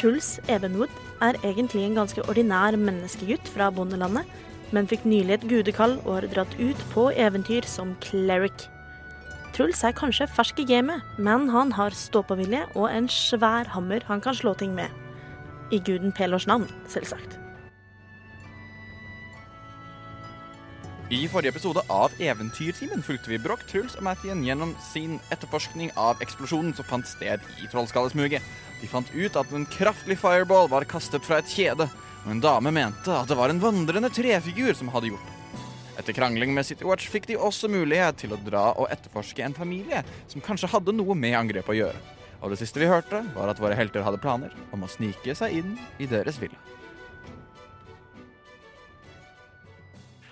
Truls Evenwood er egentlig en ganske ordinær menneskegutt fra bondelandet, men fikk nylig et gudekall og har dratt ut på eventyr som cleric. Truls er kanskje fersk i gamet, men han har ståpåvilje og en svær hammer han kan slå ting med. I guden Pelors navn, selvsagt. I forrige episode av Eventyrtimen fulgte vi Broch, Truls og Mathien gjennom sin etterforskning av eksplosjonen som fant sted i Trollskallesmuget. De fant ut at en kraftig fireball var kastet fra et kjede, og en dame mente at det var en vandrende trefigur som hadde gjort det. Etter krangling med City Watch fikk de også mulighet til å dra og etterforske en familie som kanskje hadde noe med angrepet å gjøre. Og det siste vi hørte, var at våre helter hadde planer om å snike seg inn i deres villa.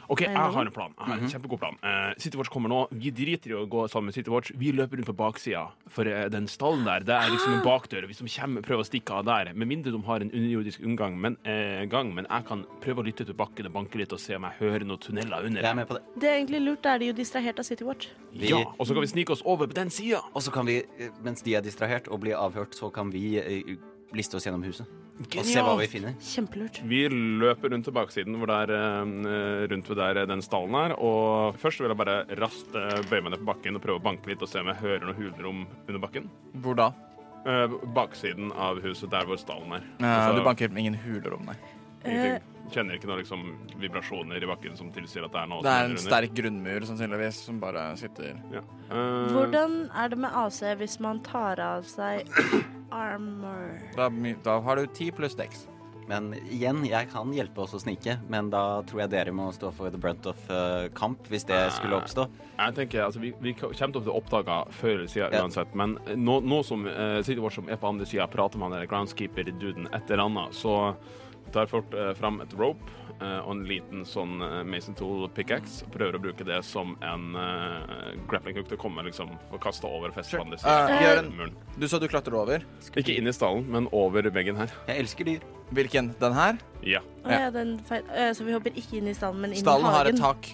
OK, jeg har en plan. Jeg har en kjempegod plan. Uh, Citywatch kommer nå. Vi driter i å gå sammen med Citywatch. Vi løper rundt på baksida. For uh, den stallen der, det er liksom en bakdør. Hvis de kommer, prøver å stikke av der, med mindre de har en underjordisk inngang, men, uh, gang, men jeg kan prøve å lytte til bakken og banke litt og se om jeg hører noen tunneler under. Jeg er med på det. Det er egentlig lurt, da er de jo distrahert av Citywatch. Vi- Ja, Og så kan vi snike oss over på den sida. Og så kan vi, eh, mens de er distrahert og blir avhørt, så kan vi eh, liste oss gjennom huset. Og se hva vi finner. Kjempelurt. Vi løper rundt til baksiden hvor det er eh, rundt ved der den stallen er. Og først vil jeg bare raskt eh, bøye meg ned på bakken og prøve å banke litt og se om jeg hører noe hulrom under bakken. Hvor da? Eh, baksiden av huset, der hvor stallen er. Ja, Altså, du banker ingen hulerom, nei. ingenting. Kjenner ikke noen liksom, vibrasjoner i bakken som tilsier at det er noe Det er en sterk grunnmur sannsynligvis som bare sitter Ja. uh... Hvordan er det med AC hvis man tar av seg armor? Da, da har du ti pluss dex. Men igjen, jeg kan hjelpe oss å snike, men da tror jeg dere må stå for the brunt of uh, kamp, hvis det skulle oppstå. Jeg tenker, altså, Vi, vi kommer til å bli oppdaga før eller siden Ja. uansett, men nå, nå som uh, City Watch som er på andre sida, prater med han groundskeeper-duden et eller annet, så tar folk fort eh, fram et rope og en liten sånn eh, Mason Tool pickaxe og prøver å bruke det som en uh, grappling hook til å komme liksom, og kaste over festbandet Sure. en- Du sa du klatrer over. Ikke inn i stallen, men over veggen her. Jeg elsker dyr. Hvilken? Den her? Ja. Oh, ja, den feil. Så vi hopper ikke inn i stallen, men inn Stallen i har et tak.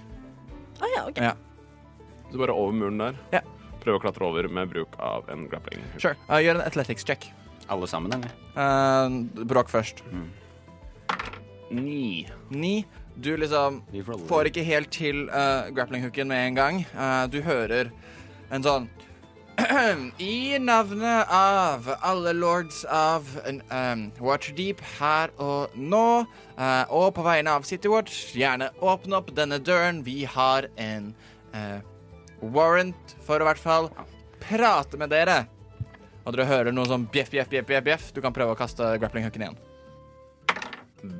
Å ja, ok. Ja. Så bare over muren der. Ja. Prøve å klatre over med bruk av en grappling hook. Sure. Uh, gjør en athletics check. Alle sammen, eller? Uh, Bråk først. Ni. Ni. Du liksom får ikke helt til uh, grappling-hooken med en gang. Uh, du hører en sånn I navnet av alle lords av um, Watchdeep her og nå, uh, og på vegne av Citywatch, gjerne åpne opp denne døren. Vi har en uh, warrant for å i hvert fall prate med dere. Og dere hører noe sånn bjeff, bjeff, bjeff, bjeff, bjeff. Du kan prøve å kaste grappling-hooken igjen.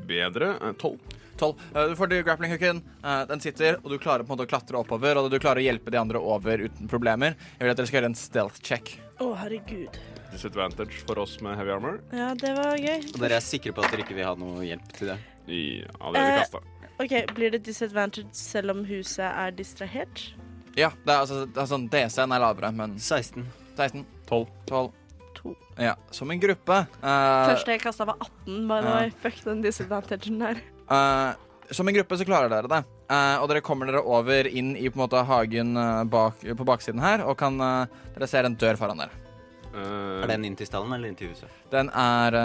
Bedre. Tolv. Tolv. 12. Eh, Du får du grappling-hooken. eh, Den sitter, og du klarer på en måte å klatre oppover. Og du klarer å hjelpe de andre over uten problemer. Jeg vil at dere skal gjøre en stealth check. Å, herregud. Disadvantage for oss med heavy armor. Ja, det var gøy. Og dere er sikre på at dere ikke vil ha noe hjelp til det? I allerede vi kasta. OK, blir det disadvantage selv om huset er distrahert? Ja, det er altså det er sånn DC-en er lavere, men 16. 16, 12. 12 To. Ja, som en gruppe. Uh, Første jeg kasta, var 18. By the way. Fuck den disadvantagen der. Uh, som en gruppe så klarer dere det. Uh, og dere kommer dere over inn i på en måte hagen bak, på baksiden her, og kan Dere ser en dør foran dere. Eh, Er den inn til stallen eller inn til huset? Den er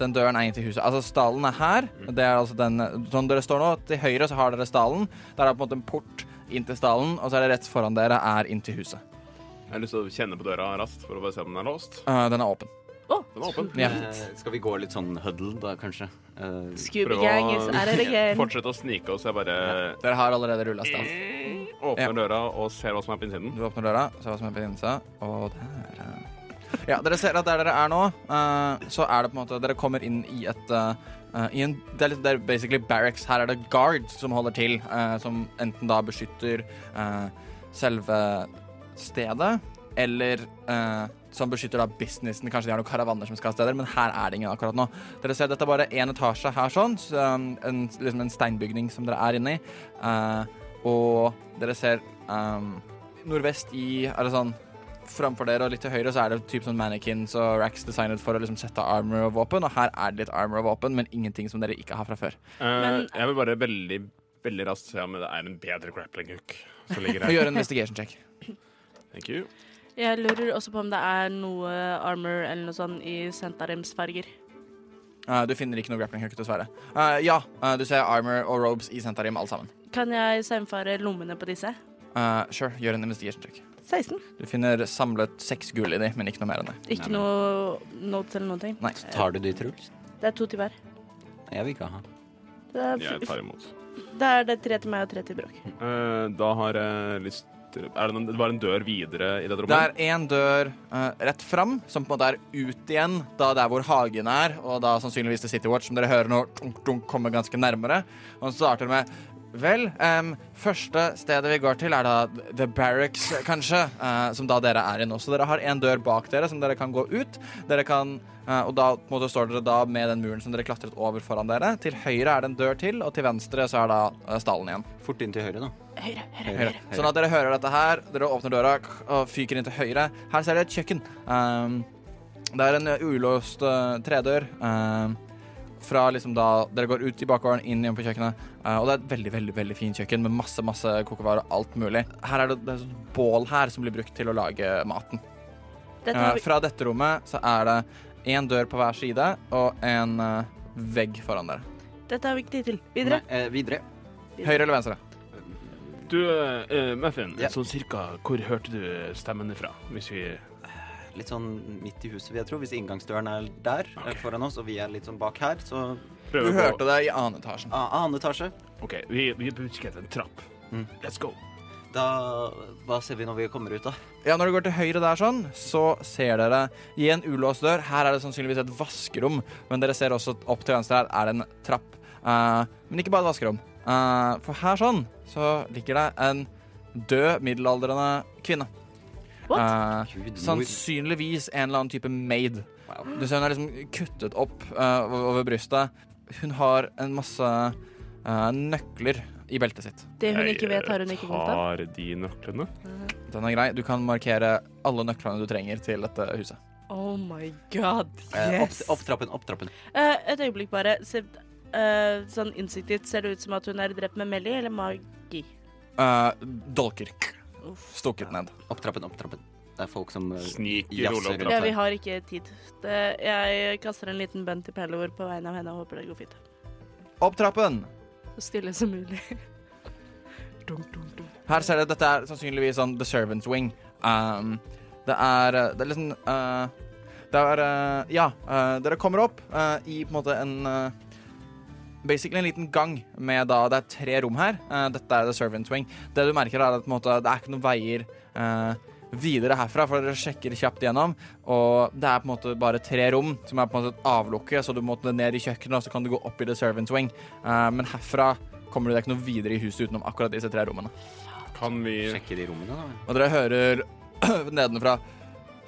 Den døren er inn til huset. Altså, stallen er her. Det er altså den Sånn dere står nå, til høyre så har dere stallen. Der er det på en måte en port inn til stallen, og så er det rett foran dere er inn til huset. Jeg har lyst til å kjenne på døra raskt for å bare se om den er låst. Eh, den er åpen. Den er åpen. Ja. Eh, skal vi gå litt sånn huddle, da, kanskje? Eh, Scooby Prøve Gang å- is at it again. Fortsette å snike oss. Jeg bare Dere har allerede rulla stealth. åpner Ja. døra og ser hva som er på innsiden. Du åpner døra, ser hva som er på innsiden, og der eh. Ja, dere ser at der dere er nå, eh, så er det på en måte Dere kommer inn i et eh, eh, i en, det, er litt, det er basically barracks. Her er det guards som holder til, eh, som enten da beskytter eh, selve stedet, eller eh, som beskytter da businessen. Kanskje de har noen karavaner som skal steder, men her er det ingen akkurat nå. Dere ser Dette er bare én etasje her, sånn. Så, um, en, liksom en steinbygning som dere er inni. Uh, og dere ser um, nordvest i Er det sånn Framfor dere og litt til høyre så er det typ sånn mannequins og racks designet for å liksom sette armor og våpen, og her er det litt armor og våpen, men ingenting som dere ikke har fra før. Uh, Men- jeg vil bare veldig veldig raskt se om det er en bedre grappling hook som ligger her. gjør en investigation check. Thank you. Jeg lurer også på om det er noe armor eller noe sånt i sentarimsfarger. Eh, du finner ikke noe grappling hook, dessverre. Uh, ja, uh, du ser armor og robes i Sentarim, alle sammen. Kan jeg saumfare lommene på disse? Eh, sure, gjør en investigation check. 16. Du finner samlet seks gull i de, men ikke noe mer enn det. Ikke noe notes eller noen ting. Nei. Tar du de, Truls? Det er to til hver. Jeg vil ikke ha. Det er, Jeg tar imot. da er det tre til meg og tre til Bråk. Eh, da har jeg lyst til Er det, noen, det var en dør videre i dette rommet? Det er én dør uh, rett fram, som på en måte er ut igjen, da der hvor hagen er, og da sannsynligvis til City Watch, som dere hører nå dunk, kommer ganske nærmere. Og så starter det med Vel, um, første stedet vi går til, er da The Barracks, kanskje, Uh, som da dere er i nå. Så dere har en dør bak dere som dere kan gå ut. Dere kan, uh, og da på en måte, står dere da med den muren som dere klatret over foran dere. Til høyre er det en dør til, og til venstre så er da uh, stallen igjen. Fort inn til høyre, da. Høyre, høyre, Høyre. høyre. Sånn at dere hører dette her. Dere åpner døra og fyker inn til høyre. Her ser dere et kjøkken. Um, det er en ulåst uh, tredør. Fra liksom da Dere går ut i bakgården, inn igjen på kjøkkenet. Uh, og det er et veldig veldig, veldig fint kjøkken med masse masse kokevarer og alt mulig. Her er det, det er et bål her som blir brukt til å lage maten. Dette Uh, vi, fra dette rommet så er det én dør på hver side og en uh, vegg foran dere. dette har vi ikke tid til. Videre. Nei, eh, videre. Høyre eller venstre? Du, uh, Muffin, yeah. sånn cirka hvor hørte du stemmen fra? Hvis vi Litt sånn midt i huset, vil jeg tro. Hvis inngangsdøren er der okay. foran oss, og vi er litt sånn bak her, så Du prøver på hørte det i annen etasjen. ah, Annen etasje. OK, vi, vi bruker en trapp. Mm. Let's go. Da Hva ser vi når vi kommer ut, da? Ja, Når du går til høyre der, sånn, så ser dere i en ulåst dør Her er det sannsynligvis et vaskerom, men dere ser også opp til venstre her er det en trapp. Eh, men ikke bare et vaskerom. Eh, for her sånn så ligger det en død middelaldrende kvinne. What? Eh, Gud, mor. sannsynligvis en eller annen type maid. Wow. Du ser hun er liksom kuttet opp eh, over brystet. Hun har en masse uh, nøkler i beltet sitt. Det hun Jeg, ikke vet, har hun ikke vondt av. tar de nøklene. Den er grei. Du kan markere alle nøklene du trenger til dette huset. Oh my god, Eh, opp, yes. opp trappen, opp trappen. Eh, et øyeblikk bare. Se, eh, sånn instinktivt ser det ut som at hun er drept med Melly eller magi. Eh, dolker. Uff. Stukket ned. Opp trappen, opp trappen. Det er folk som eh, Sniker jazzer opp Ja, vi har ikke tid. Det, jeg kaster en liten bønn til Pellor på vegne av henne og håper det går fint. Opp trappen. Så stille som mulig. dunk, dunk, dunk. Her ser dere, Dette er sannsynligvis sånn The Servants Wing. Um, det er eh, Det er liksom uh, Det er uh, Ja, uh, dere kommer opp eh, i på en måte en Basically en liten gang med da Det er tre rom her. Uh, dette er The Servants Wing. Det du merker, er at på en måte, det er ikke noen veier eh, videre herfra, for dere sjekker kjapt gjennom. Og det er på en måte bare tre rom som er på en måte et avlukke, så du må ned i kjøkkenet, og så kan du gå opp i The Servants Wing. Uh, men herfra kommer du deg ikke noe videre i huset utenom akkurat disse tre rommene. Kan vi Sjekke de rommene, da. Og dere hører nedenfra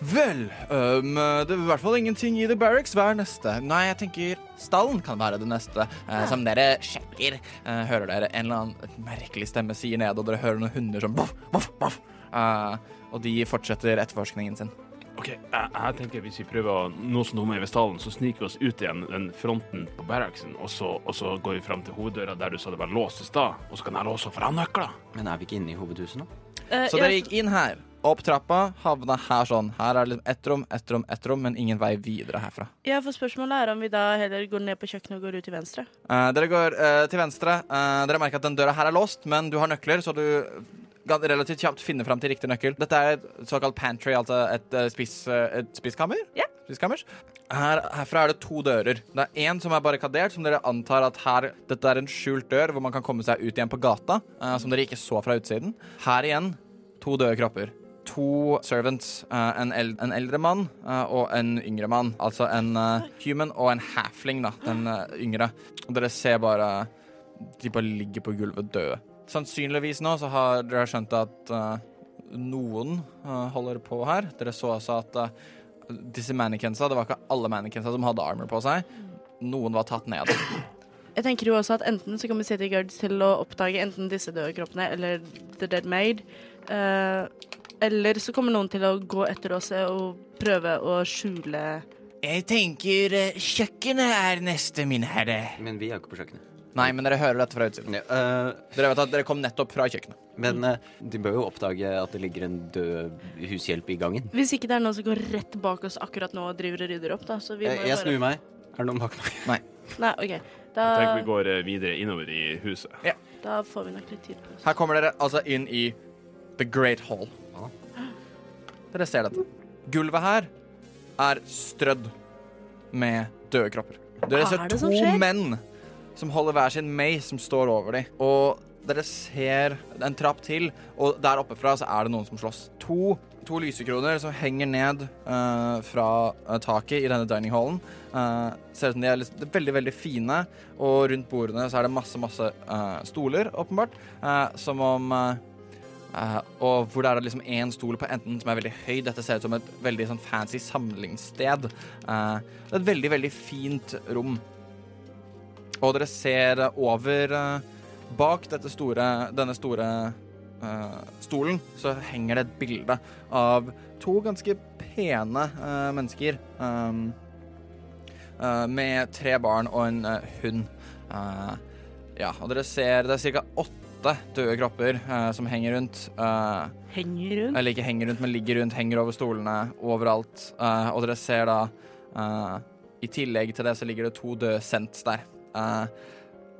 Vel, um, det er i hvert fall ingenting i The Barracks. Hva er neste? Nei, jeg tenker stallen kan være det neste. Eh, som dere sjekker, uh, hører dere en eller annen merkelig stemme sier nede, og dere hører noen hunder som voff, voff, voff. Eh, og de fortsetter etterforskningen sin. OK, jeg, jeg tenker hvis vi prøver å nå som nummer i Vestalen, så sniker vi oss ut igjen den fronten på barracksen, og så, og så går vi fram til hoveddøra der du sa det var låst i stad, og så kan jeg låse for han nøkler. Men er vi ikke inne i hovedhuset nå? Eh, Så dere gikk inn her, opp trappa, havna her sånn. Her er det liksom ett rom, ett rom, ett rom, men ingen vei videre herfra. ja, for spørsmålet er om vi da heller går ned på kjøkkenet og går ut til venstre. Eh, dere går eh, til venstre. Eh, dere merker at den døra her er låst, men du har nøkler, så du kan relativt kjapt finne fram til riktig nøkkel. Dette er et såkalt pantry, altså et, uh, spis, eh, et spiskammer. Ja. Spiskammers. Her, herfra er det to dører. Det er én som er barrikadert, som dere antar at her Dette er en skjult dør hvor man kan komme seg ut igjen på gata, uh, som dere ikke så fra utsiden. Her igjen to døde kropper. To servants. eh, en, el en eldre mann eh, og en yngre mann. Altså en eh, human og en halfling, da. Den eh, yngre. Og dere ser bare De bare ligger på gulvet døde. Sannsynligvis nå så har dere skjønt at uh, noen uh, holder på her. Dere så også at uh, disse mannequinsa, det var ikke alle mannequinsa som hadde armor på seg. Noen var tatt ned. Jeg tenker jo også at enten så kommer City Guards til å oppdage enten disse døde kroppene eller The Dead Maid. eh, eller så kommer noen til å gå etter oss og prøve å skjule Jeg tenker kjøkkenet er neste, min herre. Men vi er ikke på kjøkkenet. Nei, men dere hører dette fra utsiden. Ja, uh, Dere vet at dere kom nettopp fra kjøkkenet. men uh, de bør jo oppdage at det ligger en død hushjelp i gangen. Hvis ikke det er noen som går rett bak oss akkurat nå og driver og rydder opp, da. Så vi må Jeg, jeg bare snur meg. Er det noen bak meg? Nei, OK. Da, Jeg tenker vi går eh, videre innover i huset. da får vi nok litt tid på oss. Her kommer dere altså inn i The Great Hall. Ja. Dere ser dette. Gulvet her er strødd med døde kropper. Dere Hva ser er det to som skjer? menn som holder hver sin May som står over dem. Og dere ser en trapp til, og der oppe fra så er det noen som slåss. To, to lysekroner som henger ned uh, fra uh, taket i denne dining hallen. Eh, ser ut som de er litt, veldig, veldig fine, og rundt bordene så er det masse, masse stoler, åpenbart. som om og hvor det er liksom én stol på enden som er veldig høy. Dette ser ut som et veldig sånn fancy samlingssted. Det er et veldig, veldig fint rom. Og dere ser over eh, Bak dette store, denne store uh, stolen så henger det et bilde av to ganske pene uh, mennesker. um, uh, med tre barn og en hund. Ja, og dere ser Det er ca. åtte døde kropper som henger rundt. Henger rundt. eller ikke henger rundt, men ligger rundt, henger over stolene overalt. Og dere ser da I tillegg til det så ligger det to døde sents der. Eh,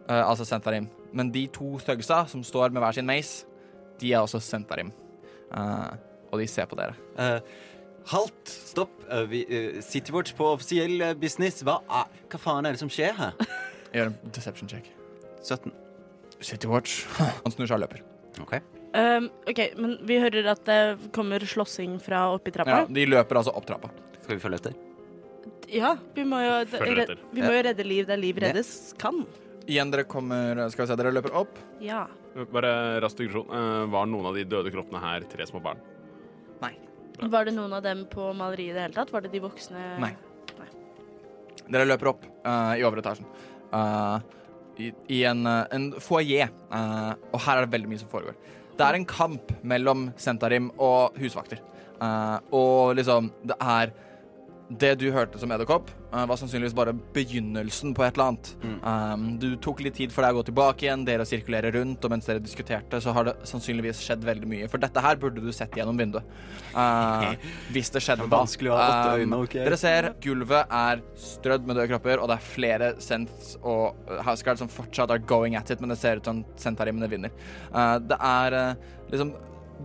eh, altså Sentarim. Men de to thugsa som står med hver sin mace, de er også Sentarim. Uh, og de ser på dere. Eh, halt! Stopp. Vi, uh, Citywatch på offisiell business. Hva, hva faen er det som skjer her? Gjør en deception check. 17. Citywatch. Han snur seg og løper. OK. Um, OK, men vi hører at det kommer slåssing fra oppi Ja, de løper altså opp trappa. Skal vi følge etter? Ja, vi må jo, Følger etter. vi må jo redde liv der liv Ja. reddes kan. Igjen, dere kommer Skal vi se, dere løper opp. Ja. Bare rask digresjon. Eh, var noen av de døde kroppene her tre små barn? Nei. Var det noen av dem på maleriet i det hele tatt? Var det de voksne? Nei. Dere løper opp eh, i overetasjen. Eh, I, I en, eh, en foajé. eh, og her er det veldig mye som foregår. Det er en kamp mellom Sentarim og husvakter. Eh, og liksom, det er Det du hørte som edderkopp, eh, var sannsynligvis bare begynnelsen på et eller annet. Um, du tok litt tid for deg å gå tilbake igjen, dere sirkulerer rundt, og mens dere diskuterte, så har det sannsynligvis skjedd veldig mye. For dette her burde du sett gjennom vinduet. Uh, hvis det skjedde da. Um, okay. Dere ser gulvet er strødd med døde kropper, og det er flere Senths og uh, Houseguard som fortsatt er going at it, men det ser ut som Sentarimene vinner. Uh, det er uh, liksom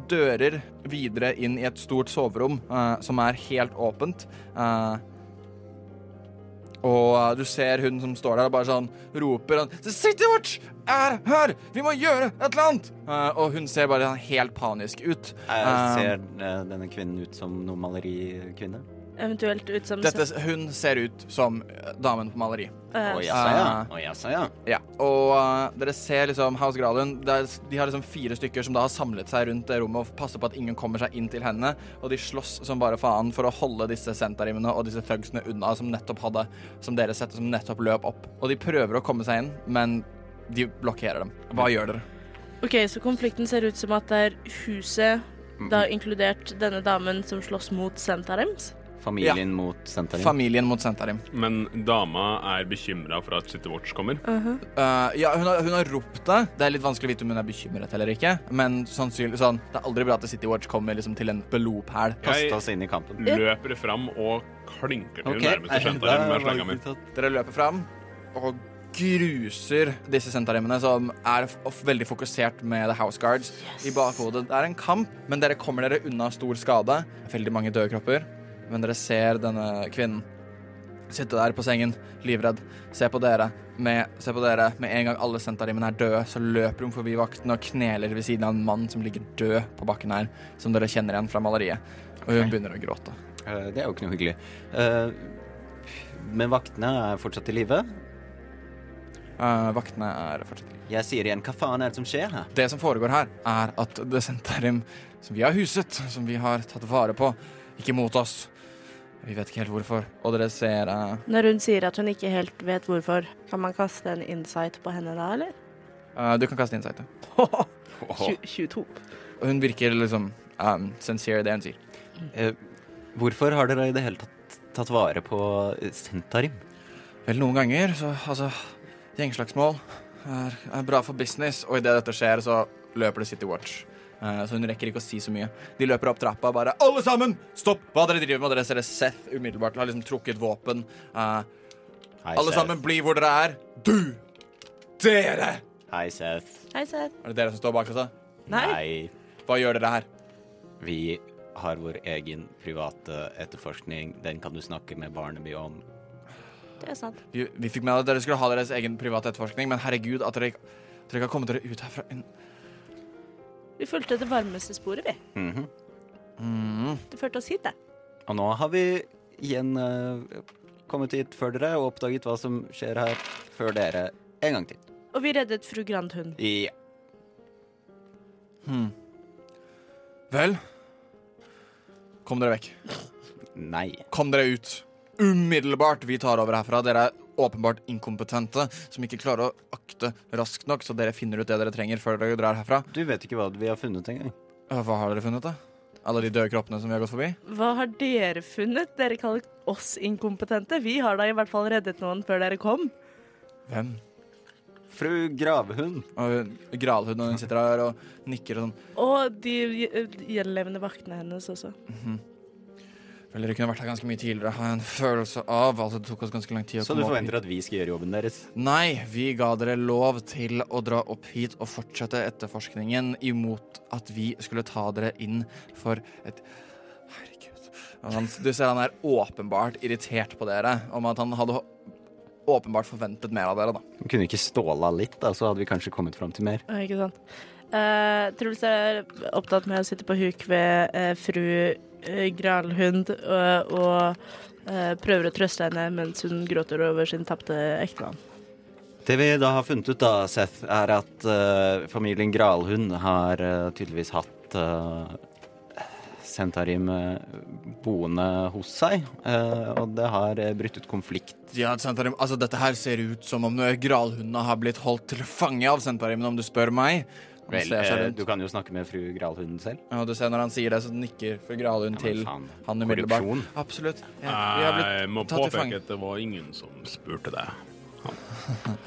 dører videre inn i et stort soverom uh, som er helt åpent. Uh, og uh, du ser hun som står der og bare sånn roper The City Watch er her! Vi må gjøre et eller annet! Uh, og hun ser bare helt panisk ut. Jeg ser eh, denne kvinnen ut som noen malerikvinne? Eventuelt ut som Dette, hun ser ut som uh, damen på maleri. Eh, Å jaså, ja. Ah. Å jaså, ja. Ja, og uh, dere ser liksom House Gralund er, De har liksom fire stykker som da har samlet seg rundt det rommet og passer på at ingen kommer seg inn til henne. Og de slåss som bare faen for å holde disse sentarimene og disse thugsene unna som nettopp hadde Som dere setter som nettopp løp opp. Og de prøver å komme seg inn, men de blokkerer dem. Hva gjør dere? OK, så konflikten ser ut som at det er huset, da inkludert denne damen som slåss mot Sentarims. Familien mot Sentarim. Familien mot Sentarim. Men dama er bekymra for at City Watch kommer. Uh, ja, hun har, hun har ropt det. Det er litt vanskelig å vite om hun er bekymret eller ikke. Men sannsynlig sånn Det er aldri bra at City Watch kommer liksom til en belopæl. Kaste Jeg oss inn i kampen. løper fram og klinker til okay. nærmeste eh, Sentarim med. Dere løper fram og gruser disse sentarimene som er veldig fokusert med The House Guards i bakhodet. Det er en kamp, men dere kommer dere unna stor skade. Veldig mange døde kropper. Men dere ser denne kvinnen sitte der på sengen, livredd. Se på dere. Med, se på dere. Med en gang alle sentarimene er døde, så løper hun forbi vakten og kneler ved siden av en mann som ligger død på bakken her, som dere kjenner igjen fra maleriet. Og hun begynner å gråte. Eh, Det er jo ikke noe hyggelig. Eh, Men vaktene er fortsatt i live. Uh, vaktene er fortsatt i live. Jeg sier igjen, hva faen er det som skjer her? Det som foregår her, er at det senterim som vi har huset, som vi har tatt vare på, ikke mot oss. Vi vet ikke helt hvorfor. Og dere ser uh, Når hun sier at hun ikke helt vet hvorfor, kan man kaste en insight på henne da, eller? Uh, Du kan kaste insight. ja. 22. Og Hun virker liksom um, sincere, det hun sier. Uh, hvorfor har dere i det hele tatt tatt vare på Sentarim? Vel, noen ganger så altså Gjengslagsmål er, er bra for business, og idet dette skjer, så løper det City Watch. Eh, så hun rekker ikke å si så mye. De løper opp trappa og bare 'Alle sammen! Stopp hva dere driver med!' Dere ser det Seth umiddelbart har liksom trukket våpen. Uh, Hei, alle Seth. sammen, bli hvor dere er. Du! Dere! Hei, Seth. Hei, Seth. Er det dere som står bak oss? da? Nei. Hva gjør dere her? Vi har vår egen private etterforskning. Den kan du snakke med Barnaby om. Det er sant. Vi, vi fikk med at dere skulle ha deres egen private etterforskning, men herregud, at dere, ikke- dere ikke har kommet dere ut herfra en Vi fulgte det varmeste sporet, vi. Mhm. mm. Det førte oss hit, det. Og nå har vi igjen eh, kommet hit før dere og oppdaget hva som skjer her før dere en gang til. Og vi reddet fru Grandhund. Ja. Hmm. Vel Kom dere vekk. Nei. Kom dere ut. Umiddelbart. Vi tar over herfra. Dere er åpenbart inkompetente, som ikke klarer å akte raskt nok, så dere finner ut det dere trenger før dere drar herfra. Du vet ikke hva vi har funnet engang. Hva har dere funnet, da? Alle de døde kroppene som vi har gått forbi? Hva har dere funnet? Dere kaller oss inkompetente. Vi har da i hvert fall reddet noen før dere kom. Hvem? Fru Gravhund. Og Gralhund, og hun sitter her og nikker og sånn. Og de gjenlevende vaktene hennes også. Vel, det kunne vært her ganske mye tidligere, har en følelse av. Altså, det tok oss ganske lang tid å Så du forventer at vi skal gjøre jobben deres? Nei, vi ga dere lov til å dra opp hit og fortsette etterforskningen imot at vi skulle ta dere inn for et Herregud. Han, du ser han er åpenbart irritert på dere, om at han hadde åpenbart forventet mer av dere, da. Vi kunne ikke ståla litt, da, så hadde vi kanskje kommet fram til mer. Ja, Ikke sant. Uh, Truls er opptatt med å sitte på huk ved uh, fru Gralhund og, og eh, prøver å trøste henne mens hun gråter over sin tapte ektemann. Det vi da har funnet ut, da, Seth, er at uh, familien Gralhund har uh, tydeligvis hatt uh, Sentarim eh, boende hos seg, eh, og det har uh, brutt ut konflikt. Ja, Sentarim, altså Dette her ser ut som om gralhundene har blitt holdt til fange av Sentarim, om du spør meg. Vel, ser seg eh, rundt. du kan jo snakke med fru Gralhund selv. Ja, du ser Når han sier det, så nikker fru Gralhund Ja, til faen, han umiddelbart. korrupsjon. Absolutt. Ja, vi har blitt Jeg må tatt til fange. påpeke at det var ingen som spurte deg.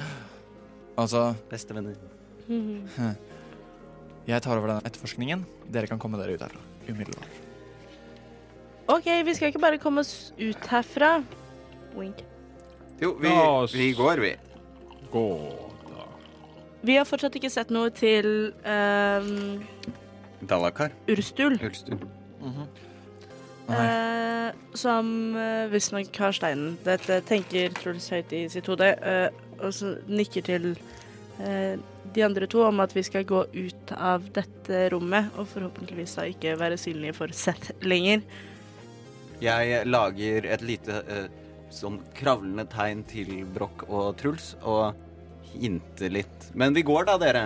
Altså, Bestevenner. jeg tar over den etterforskningen. Dere kan komme dere ut herfra. Umiddelbart. OK, vi skal ikke bare komme oss ut herfra. Wink. Jo, vi, vi går, vi. Gå, da. Vi har fortsatt ikke sett noe til um, Dalakar. Urstul, Ulstur. Mm -hmm. eh, som uh, visstnok har steinen. Dette tenker Truls høyt i sitt hode, eh, og så nikker til eh, de andre to om at vi skal gå ut av dette rommet, og forhåpentligvis da ikke være synlige for Seth lenger. Jeg lager et lite eh, sånn kravlende tegn til Broch og Truls, og hinter litt. Men vi går da, dere.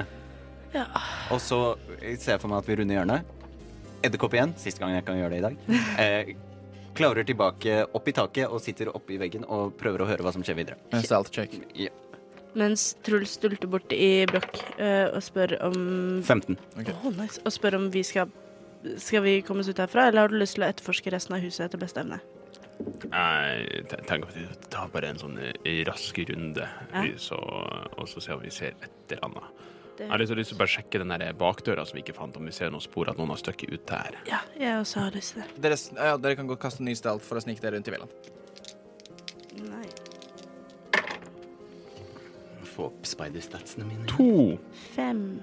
Ja. Og så ser jeg for meg at vi runder hjørnet. Edderkopp igjen. Siste gang jeg kan gjøre det i dag. Eh, klatrer tilbake opp i taket og sitter oppe i veggen og prøver å høre hva som skjer videre. Ja. Mens Truls stulter bort i Brokk eh, og spør om 15. Okay. Oh, nice. Og spør om vi skal Skal vi komme oss ut herfra, eller har du lyst til å etterforske resten av huset etter beste evne? Jeg te- tenker at vi tar bare en sånn rask runde, Ja. så, og så ser vi om vi ser et eller annet. Det- Jeg har lyst til- lyst til å bare sjekke den der bakdøra som vi ikke fant, om vi ser noen spor at noen har støkket ut der. Ja, jeg også har lyst til det. Dere, ja, dere kan godt kaste en ny stealth for å snike dere rundt i villaen. Nei. Få opp spider-statsene mine. To! Fem.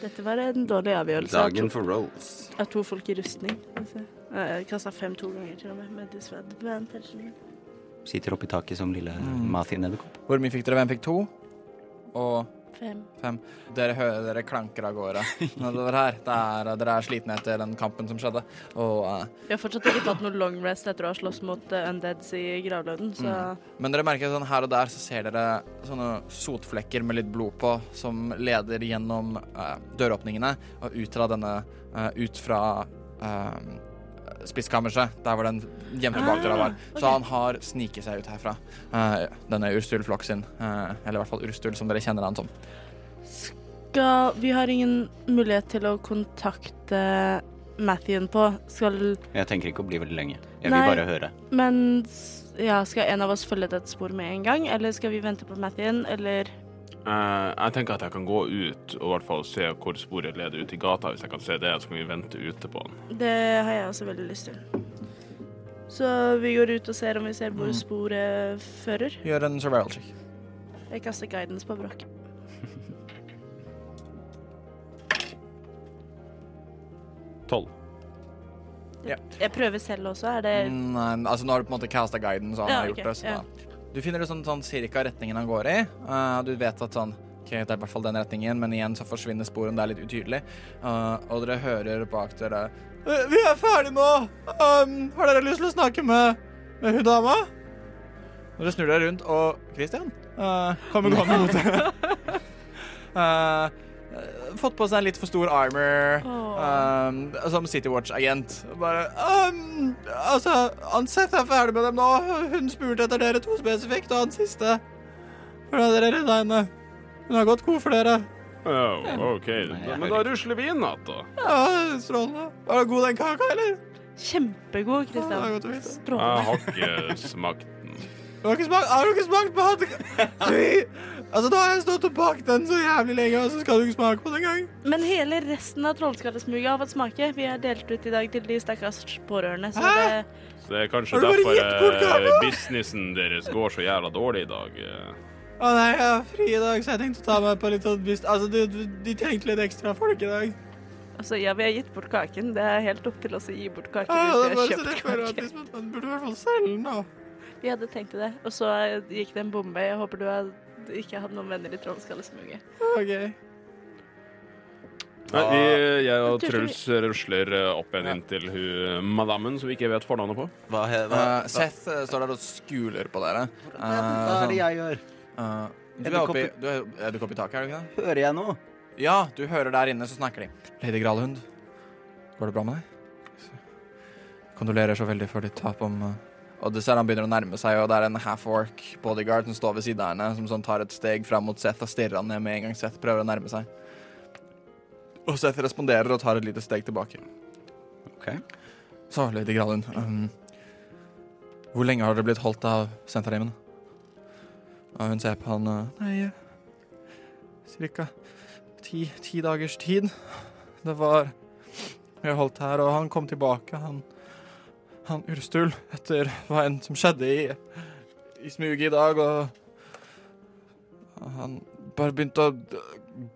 Dette var en dårlig avgjørelse Dagen for rolls. av to folk i rustning. Altså. Jeg kasta fem to ganger til og med, med disadvantage. Sitter oppe i taket som lille Mm. Mathin-edderkopp. Hvor mye fikk dere? Hvem fikk to? Og Fem. Fem. Dere hører dere klanker av gårde nedover her. Det er, dere er slitne etter den kampen som skjedde. Og, uh, Vi har fortsatt ikke tatt noe long rest etter å ha slåss mot uh, undeads i gravløden, så men dere merker sånn her og der så ser dere sånne sotflekker med litt blod på som leder gjennom uh, døråpningene og ut fra denne uh, Ut fra eh, spiskammerset, der hvor den gjemte bakdøra var. Så ok. han har sniket seg ut herfra. Uh, denne Urstul Floksin. uh, eller i hvert fall Urstul, som dere kjenner han som. skal Vi har ingen mulighet til å kontakte Mathien på. Skal Jeg tenker ikke å bli veldig lenge. Jeg vil Nei. bare høre. Men ja, skal en av oss følge et spor med en gang, eller skal vi vente på Mathien, eller jeg tenker at jeg kan gå ut og i hvert fall se hvor sporet leder ut i gata. Hvis jeg kan se det, så kan vi vente ute på den. Det har jeg også veldig lyst til. Så vi går ut og ser om vi ser Mm. hvor sporet fører. Gjør en survival check. Jeg kaster guidance på Brokk. Tolv. Jeg prøver selv også, er det Nei, altså nå har du på en måte casta guiden, så han Ja, har ok, okay. det. Så ja. Du finner ut sånn, sånn cirka retningen han går i. Uh, du vet at sånn Ok, det er i hvert fall den retningen, men igjen så forsvinner sporen. Det er litt utydelig. Uh, og dere hører bak dere «Eh, Vi er ferdige nå! Um, har dere lyst til å snakke med, med hun dama? Dere snur dere rundt, og Christian uh, kommer gående mot dere. Eh, fått på seg en litt for stor armor um, som City Watch-agent. Bare um, Altså, han Seth er ferdig med dem nå. Hun spurte etter dere to spesifikt, og han siste. Hvordan dere redda henne. Hun har gått god for dere. Oh, OK. Men da rusler vi inn igjen, da. Ja, strålende. Var det god den kaka, eller? kjempegod, Kristian. å. Jeg har ikke smakt den. Du har ikke smakt, har du ikke smakt på den? Altså, da har jeg stått og bakt den så jævlig lenge, og så skal du ikke smake på den engang. Men hele resten av trollskallesmuget har fått smake. Vi har delt ut i dag til de stakkars pårørende, så Hæ? det Så det er kanskje derfor eh, businessen deres går så jævla dårlig i dag. eh. Å nei, jeg har fri i dag, så jeg tenkte å ta meg på litt sånn business... Altså, de, de, trengte litt ekstra folk i dag. Altså, ja, vi har gitt bort kaken. Det er helt opp til oss å gi bort kaken Ja, det er har så føler at liksom, man burde i hvert fall selge den, da. Vi hadde tenkt det. Og så gikk det en bombe. Jeg håper du har ikke hadde noen venner i trollskallesmuget. Okay. Nei, vi, jeg og Truls rusler eh, opp igjen inn til hun madammen som vi ikke vet fornavnet på. Hva, he- hva, Uh, Seth eh, står der og skuler på dere. hva, hva er det jeg gjør? Uh, du er oppe i, du er, er oppe i taket, er du ikke det? Hører jeg noe? Ja, du hører der inne, så snakker de. Lady Gralhund, går det bra med deg? Kondolerer så veldig for ditt tap om uh, Og du ser han begynner å nærme seg, og det er en half-orc bodyguard som står ved siden av henne, som sånn tar et steg fram mot Seth og stirrer han ned med en gang Seth prøver å nærme seg. Og Seth responderer og tar et lite steg tilbake. Ok. Så, Lady Gralund, um, hvor lenge har dere blitt holdt av senterheimen? Og hun ser på han uh, Nei, cirka ti, ti dagers tid. Det var Vi har holdt her, og han kom tilbake, han Han Urstul, etter hva enn som skjedde i, i smuget i dag, og Han bare begynte å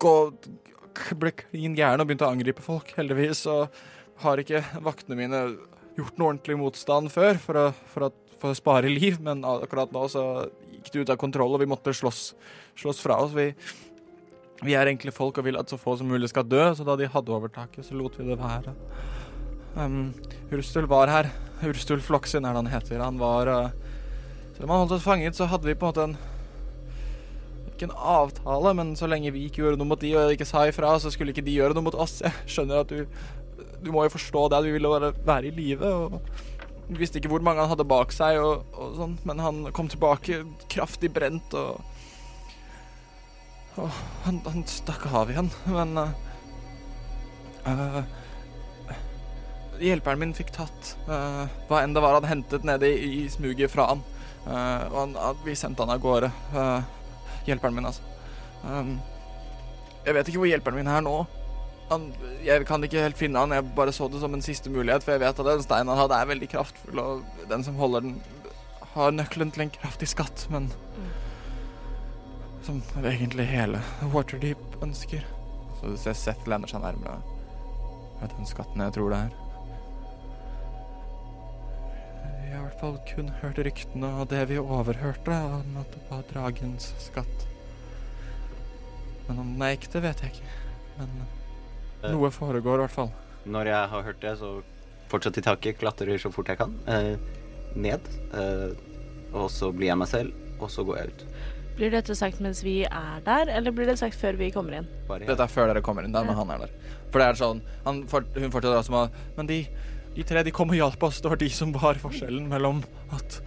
gå Ble klin gæren og begynte å angripe folk. Heldigvis og har ikke vaktene mine gjort noe ordentlig motstand før for å, for å, for å spare liv, men akkurat nå så gikk det ut av kontroll, og vi måtte slåss, slåss fra oss. Vi, vi er enkle folk og vil at så få som mulig skal dø, så da de hadde overtaket, så lot vi det være. Um, Urstul var her. Urstul Floksin er det han heter. Han var uh, Selv om han holdt oss fanget, så hadde vi på en måte en Ikke en avtale, men så lenge vi ikke gjorde noe mot de og ikke sa ifra, så skulle ikke de gjøre noe mot oss. Jeg skjønner at du Du må jo forstå det, at vi ville bare være i live. vi visste ikke hvor mange han hadde bak seg, og, og sånn, men han kom tilbake kraftig brent, og, og han, han stakk av igjen, men uh, uh, Hjelperen min fikk tatt uh, hva enn det var han hentet nede i, i smuget fra han. Uh, og han, vi sendte han av gårde. Uh, hjelperen min, altså. Um, jeg vet ikke hvor hjelperen min er nå. Han, jeg kan ikke helt finne han, jeg bare så det som en siste mulighet, for jeg vet at den steinen han hadde er veldig kraftfull, og den som holder den, har nøkkelen til en kraftig skatt, men som egentlig hele Waterdeep ønsker. Så du ser Seth lener seg nærmere. Jeg vet den skatten jeg tror det er. Fall kun hørt ryktene og det vi overhørte, om at det var dragens skatt. Men om den er ekte, vet jeg ikke. Men Eh. noe foregår i hvert fall. Når jeg har hørt det, så fortsatt i taket, klatrer så fort jeg kan. Eh, ned. Eh, og så blir jeg meg selv, og så går jeg ut. Blir dette sagt mens vi er der, eller blir det sagt før vi kommer inn? Dette er før dere kommer inn der, men han er der. For det er sånn han, Hun fortsetter altså med Men de, de tre de kom og hjalp oss. Det var de som var forskjellen mellom at,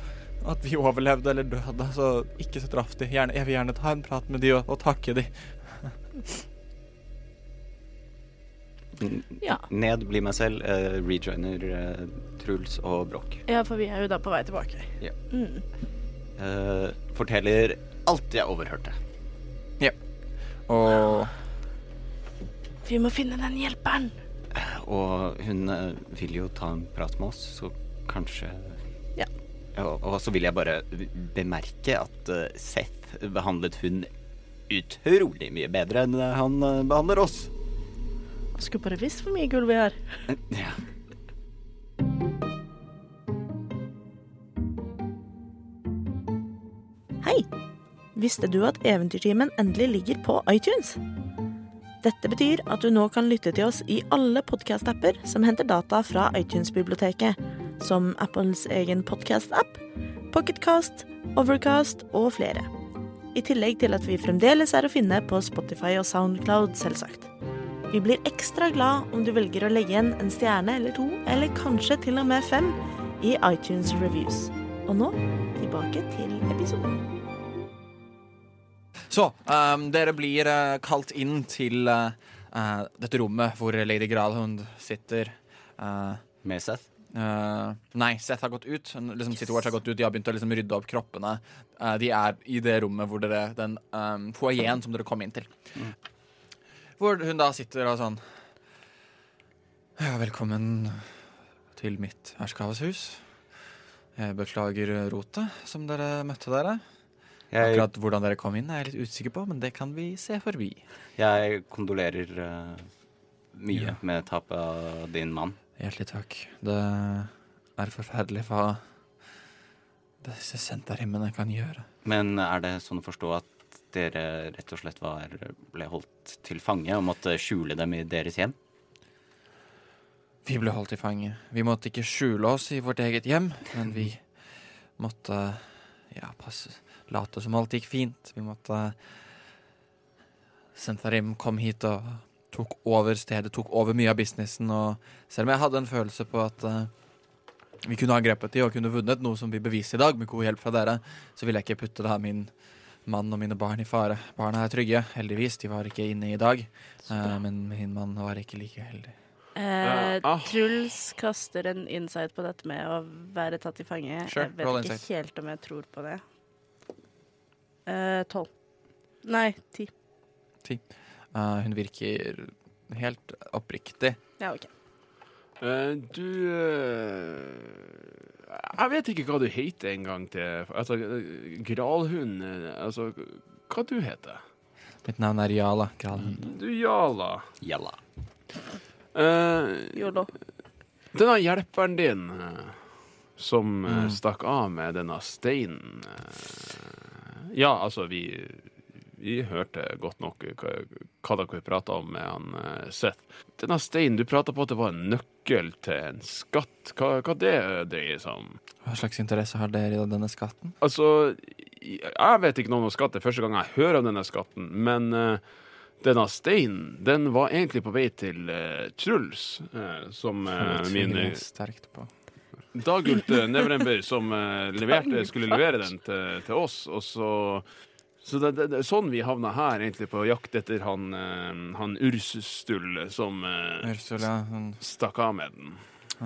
at vi overlevde eller døde. Så ikke straff de. Gjerne, jeg vil gjerne ta en prat med de og, og takke de. Ja. Ned, bli meg selv, uh, rejoiner uh, Truls og Broch. Ja, for vi er jo da på vei tilbake. Ja. Mm. Uh, forteller alt jeg overhørte. Og Vi må finne den hjelperen. Og hun eh, vil jo ta en prat med oss, så kanskje Ja. Og, og så vil jeg bare bemerke at eh, Seth behandlet hun utrolig mye bedre enn han eh, behandler oss. Skulle bare visst hvor mye gull vi har. Ja. Hei! Visste du at Eventyrtimen endelig ligger på iTunes? Dette betyr at du nå kan lytte til oss i alle podkast-apper som henter data fra iTunes-biblioteket, som Apples egen podkast-app, Pocketcast, Overcast og flere. I tillegg til at vi fremdeles er å finne på Spotify og Soundcloud, selvsagt. Vi blir ekstra glad om du velger å legge igjen en stjerne eller to, eller kanskje til og med fem, i iTunes Reviews. Og nå tilbake til episoden. Så, um, dere blir uh, kalt inn til uh, uh, dette rommet hvor Lady Gralhund sitter. Med Seth. nei, Seth har gått ut. Liksom, yes. Har gått ut. De har begynt å liksom, rydde opp kroppene. De er i det rommet hvor dere Den um, foajeen som dere kom inn til. Hvor hun da sitter og sånn Ja, velkommen til mitt herskaveshus. Jeg beklager rotet som dere møtte dere. Jeg, Akkurat hvordan dere kom inn, er jeg litt usikker på, men det kan vi se forbi. jeg kondolerer uh, mye Ja. med tapet av din mann. Hjertelig takk. Det er forferdelig hva disse senterhimmene kan gjøre. Men er det sånn å forstå at dere rett og slett var, ble holdt til fange og måtte skjule dem i deres hjem? Vi ble holdt i fange. Vi måtte ikke skjule oss i vårt eget hjem, men vi måtte ja, passe, late som alt gikk fint. Vi måtte Sentarim kom hit og tok over stedet, tok over mye av businessen. Og selv om jeg hadde en følelse på at eh, vi kunne angrepet grepet de og kunne vunnet noe som vi beviser i dag, med god hjelp fra dere, så ville jeg ikke putte da min mann og mine barn i fare. Barna er trygge, heldigvis. De var ikke inne i dag. Uh, men min mann var ikke like heldig. Eh, ah. Truls kaster en insight på dette med å være tatt i fange. Sure, jeg vet ikke insight. helt om jeg tror på det. Eh, Tolv. Nei, ti. Eh, hun virker helt oppriktig. Ja, OK. Eh, du eh, Jeg vet ikke hva du heter en gang til. Altså, eh, Gralhund eh, Altså, hva du heter Mitt navn er Jala Gralhund. du? Jala. Jalla. Eh, denne hjelperen din eh, som eh, Mm. stakk av med denne steinen eh, Ja, altså, vi vi hørte godt nok hva, hva dere prata om med han eh, Seth. Denne steinen, du prata på at det var en nøkkel til en skatt. Hva, hva det dreier seg om? Hva slags interesse har dere i denne skatten? Altså, jeg vet ikke noe om skatt. Det er første gang jeg hører om denne skatten. Men uh, denne steinen, den var egentlig på vei til uh, Truls, uh, som min sterkt på. Dagult uh, Nevrember som eh, leverte, skulle levere den til, til oss. Og så så det, det, det er sånn vi havna her, egentlig på jakt etter han, eh, han Ursustull som eh, Ursula, hun stakk av med den.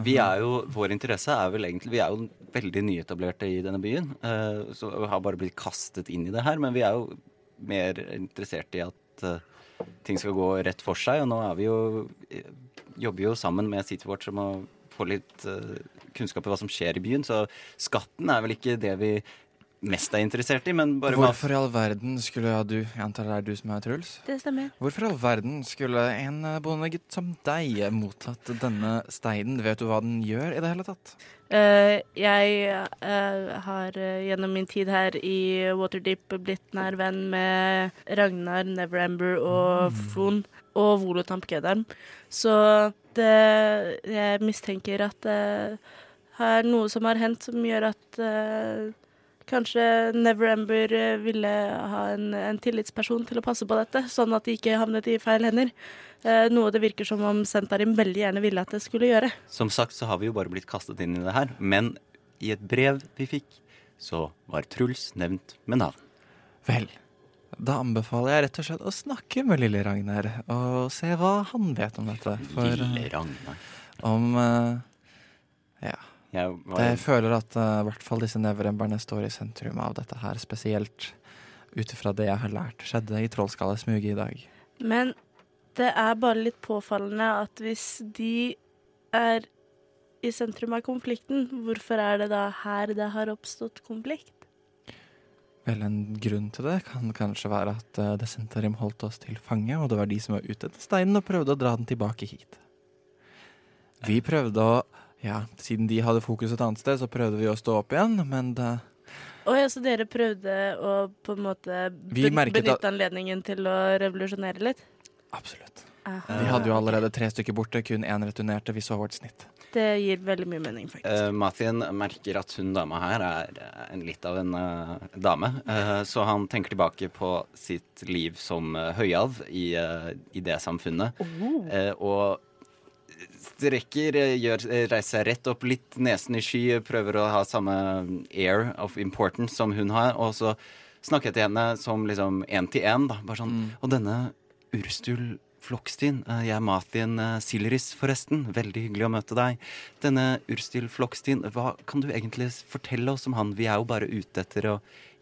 Vi er jo, Vår interesse er vel egentlig Vi er jo veldig nyetablerte i denne byen. eh, så vi har bare blitt kastet inn i det her. Men vi er jo mer interessert i at ting skal gå rett for seg. Og nå er vi jo jobber jo sammen med Citywatch om å få litt kunnskap i hva som skjer i byen. Så skatten er vel ikke det vi mest er interessert i, men bare. Hvorfor i all verden skulle ja, du Jeg antar det er du som er Truls? Det stemmer. Hvorfor i all verden skulle en bondegutt som deg mottatt denne steinen? Vet du hva den gjør i det hele tatt? Uh, jeg uh, har uh, gjennom min tid her i Waterdeep blitt nær venn med Ragnar, Neverember og Fron og Volotamp Gedarm. Så det, jeg mistenker at det er noe som har hendt som gjør at uh, kanskje Neverember Ember ville ha en, en tillitsperson til å passe på dette, sånn at de ikke havnet i feil hender. Uh, noe det virker som om Sentarim veldig gjerne ville at det skulle gjøre. Som sagt så har vi jo bare blitt kastet inn i det her, men i et brev vi fikk, så var Truls nevnt med navn. Vel, da anbefaler jeg rett og slett å snakke med lille Ragnar og se hva han vet om dette. For eh, Lille Ragnar. om eh, Ja. Jeg var, Jeg føler at uh, i hvert fall disse nevremberne står i sentrum av dette her, spesielt ut ifra det jeg har lært skjedde i Trollskallesmuget i dag. Men det er bare litt påfallende at hvis de er i sentrum av konflikten, hvorfor er det da her det har oppstått konflikt? Vel, en grunn til det kan kanskje være at uh, Desentarim holdt oss til fange, og det var de som var ute etter steinen og prøvde å dra den tilbake hit. Vi prøvde å Ja, siden de hadde fokus et annet sted, så prøvde vi å stå opp igjen, men det Å ja, så dere prøvde å på en måte benytte anledningen til å revolusjonere litt? Absolutt. Aha. Vi hadde jo allerede tre stykker borte, kun én returnerte. Vi så vårt snitt. Det gir veldig mye mening, faktisk. Uh, Mathien merker at hun dama her er eh, en litt av en uh, dame. Uh, så han tenker tilbake på sitt liv som uh, høyalv i, eh, i det samfunnet. Eh, og strekker, eh, gjør, eh, reiser seg rett opp, litt nesen i sky, prøver å ha samme air of importance som hun har. Og så snakker jeg til henne som liksom én til én. da, Bare sånn Og denne Urstul Flokstien, eh, jeg er Mathien eh, Silris, forresten. Veldig hyggelig å møte deg. Denne Urstil Flokstien, hva kan du egentlig fortelle oss om han? Vi er jo bare ute etter å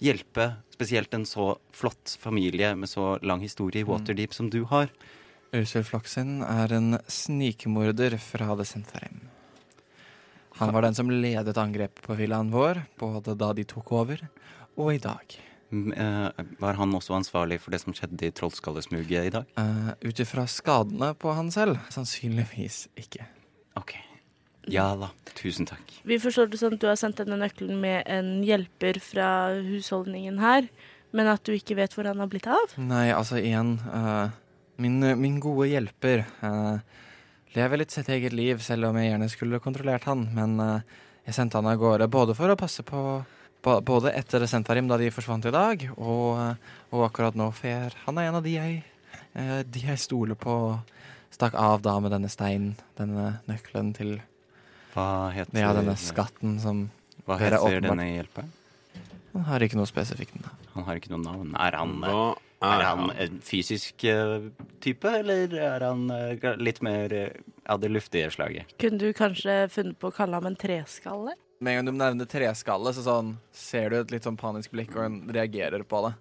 hjelpe spesielt en så flott familie med så lang historie i Waterdeep som du har. Ursel Floksin er en snikmorder fra Desentarim. Han var den som ledet angrepet på villaen vår, både da de tok over, og i dag. Mm, eh, Var han også ansvarlig for det som skjedde i Trollskallesmuget i dag? Uh, Ut ifra skadene på han selv, sannsynligvis ikke. Ok. Ja da. Tusen takk. Vi forstår det sånn at du har sendt denne nøkkelen med en hjelper fra husholdningen her, men at du ikke vet hvor han har blitt av? Nei, altså igjen eh, min, min gode hjelper uh, lever litt sitt eget liv, selv om jeg gjerne skulle kontrollert han. Men uh, jeg sendte han av gårde både for å passe på Både etter Sentarim, da de forsvant i dag, og, eh, og akkurat nå, for han er en av de jeg, eh, de jeg stoler på. Stakk av da med denne steinen, denne nøkkelen til Hva heter ja, denne skatten som Hva heter denne hjelperen? Han har ikke noe spesifikt navn. Han har ikke noe navn. Er han, eh, Hva er er han en fysisk eh, type, eller er han eh, litt mer eh, av det luftige slaget? Kunne du kanskje funnet på å kalle ham en treskalle? Med en gang du nevner treskalle, så sånn, ser du et litt sånn panisk blikk, og en reagerer på det.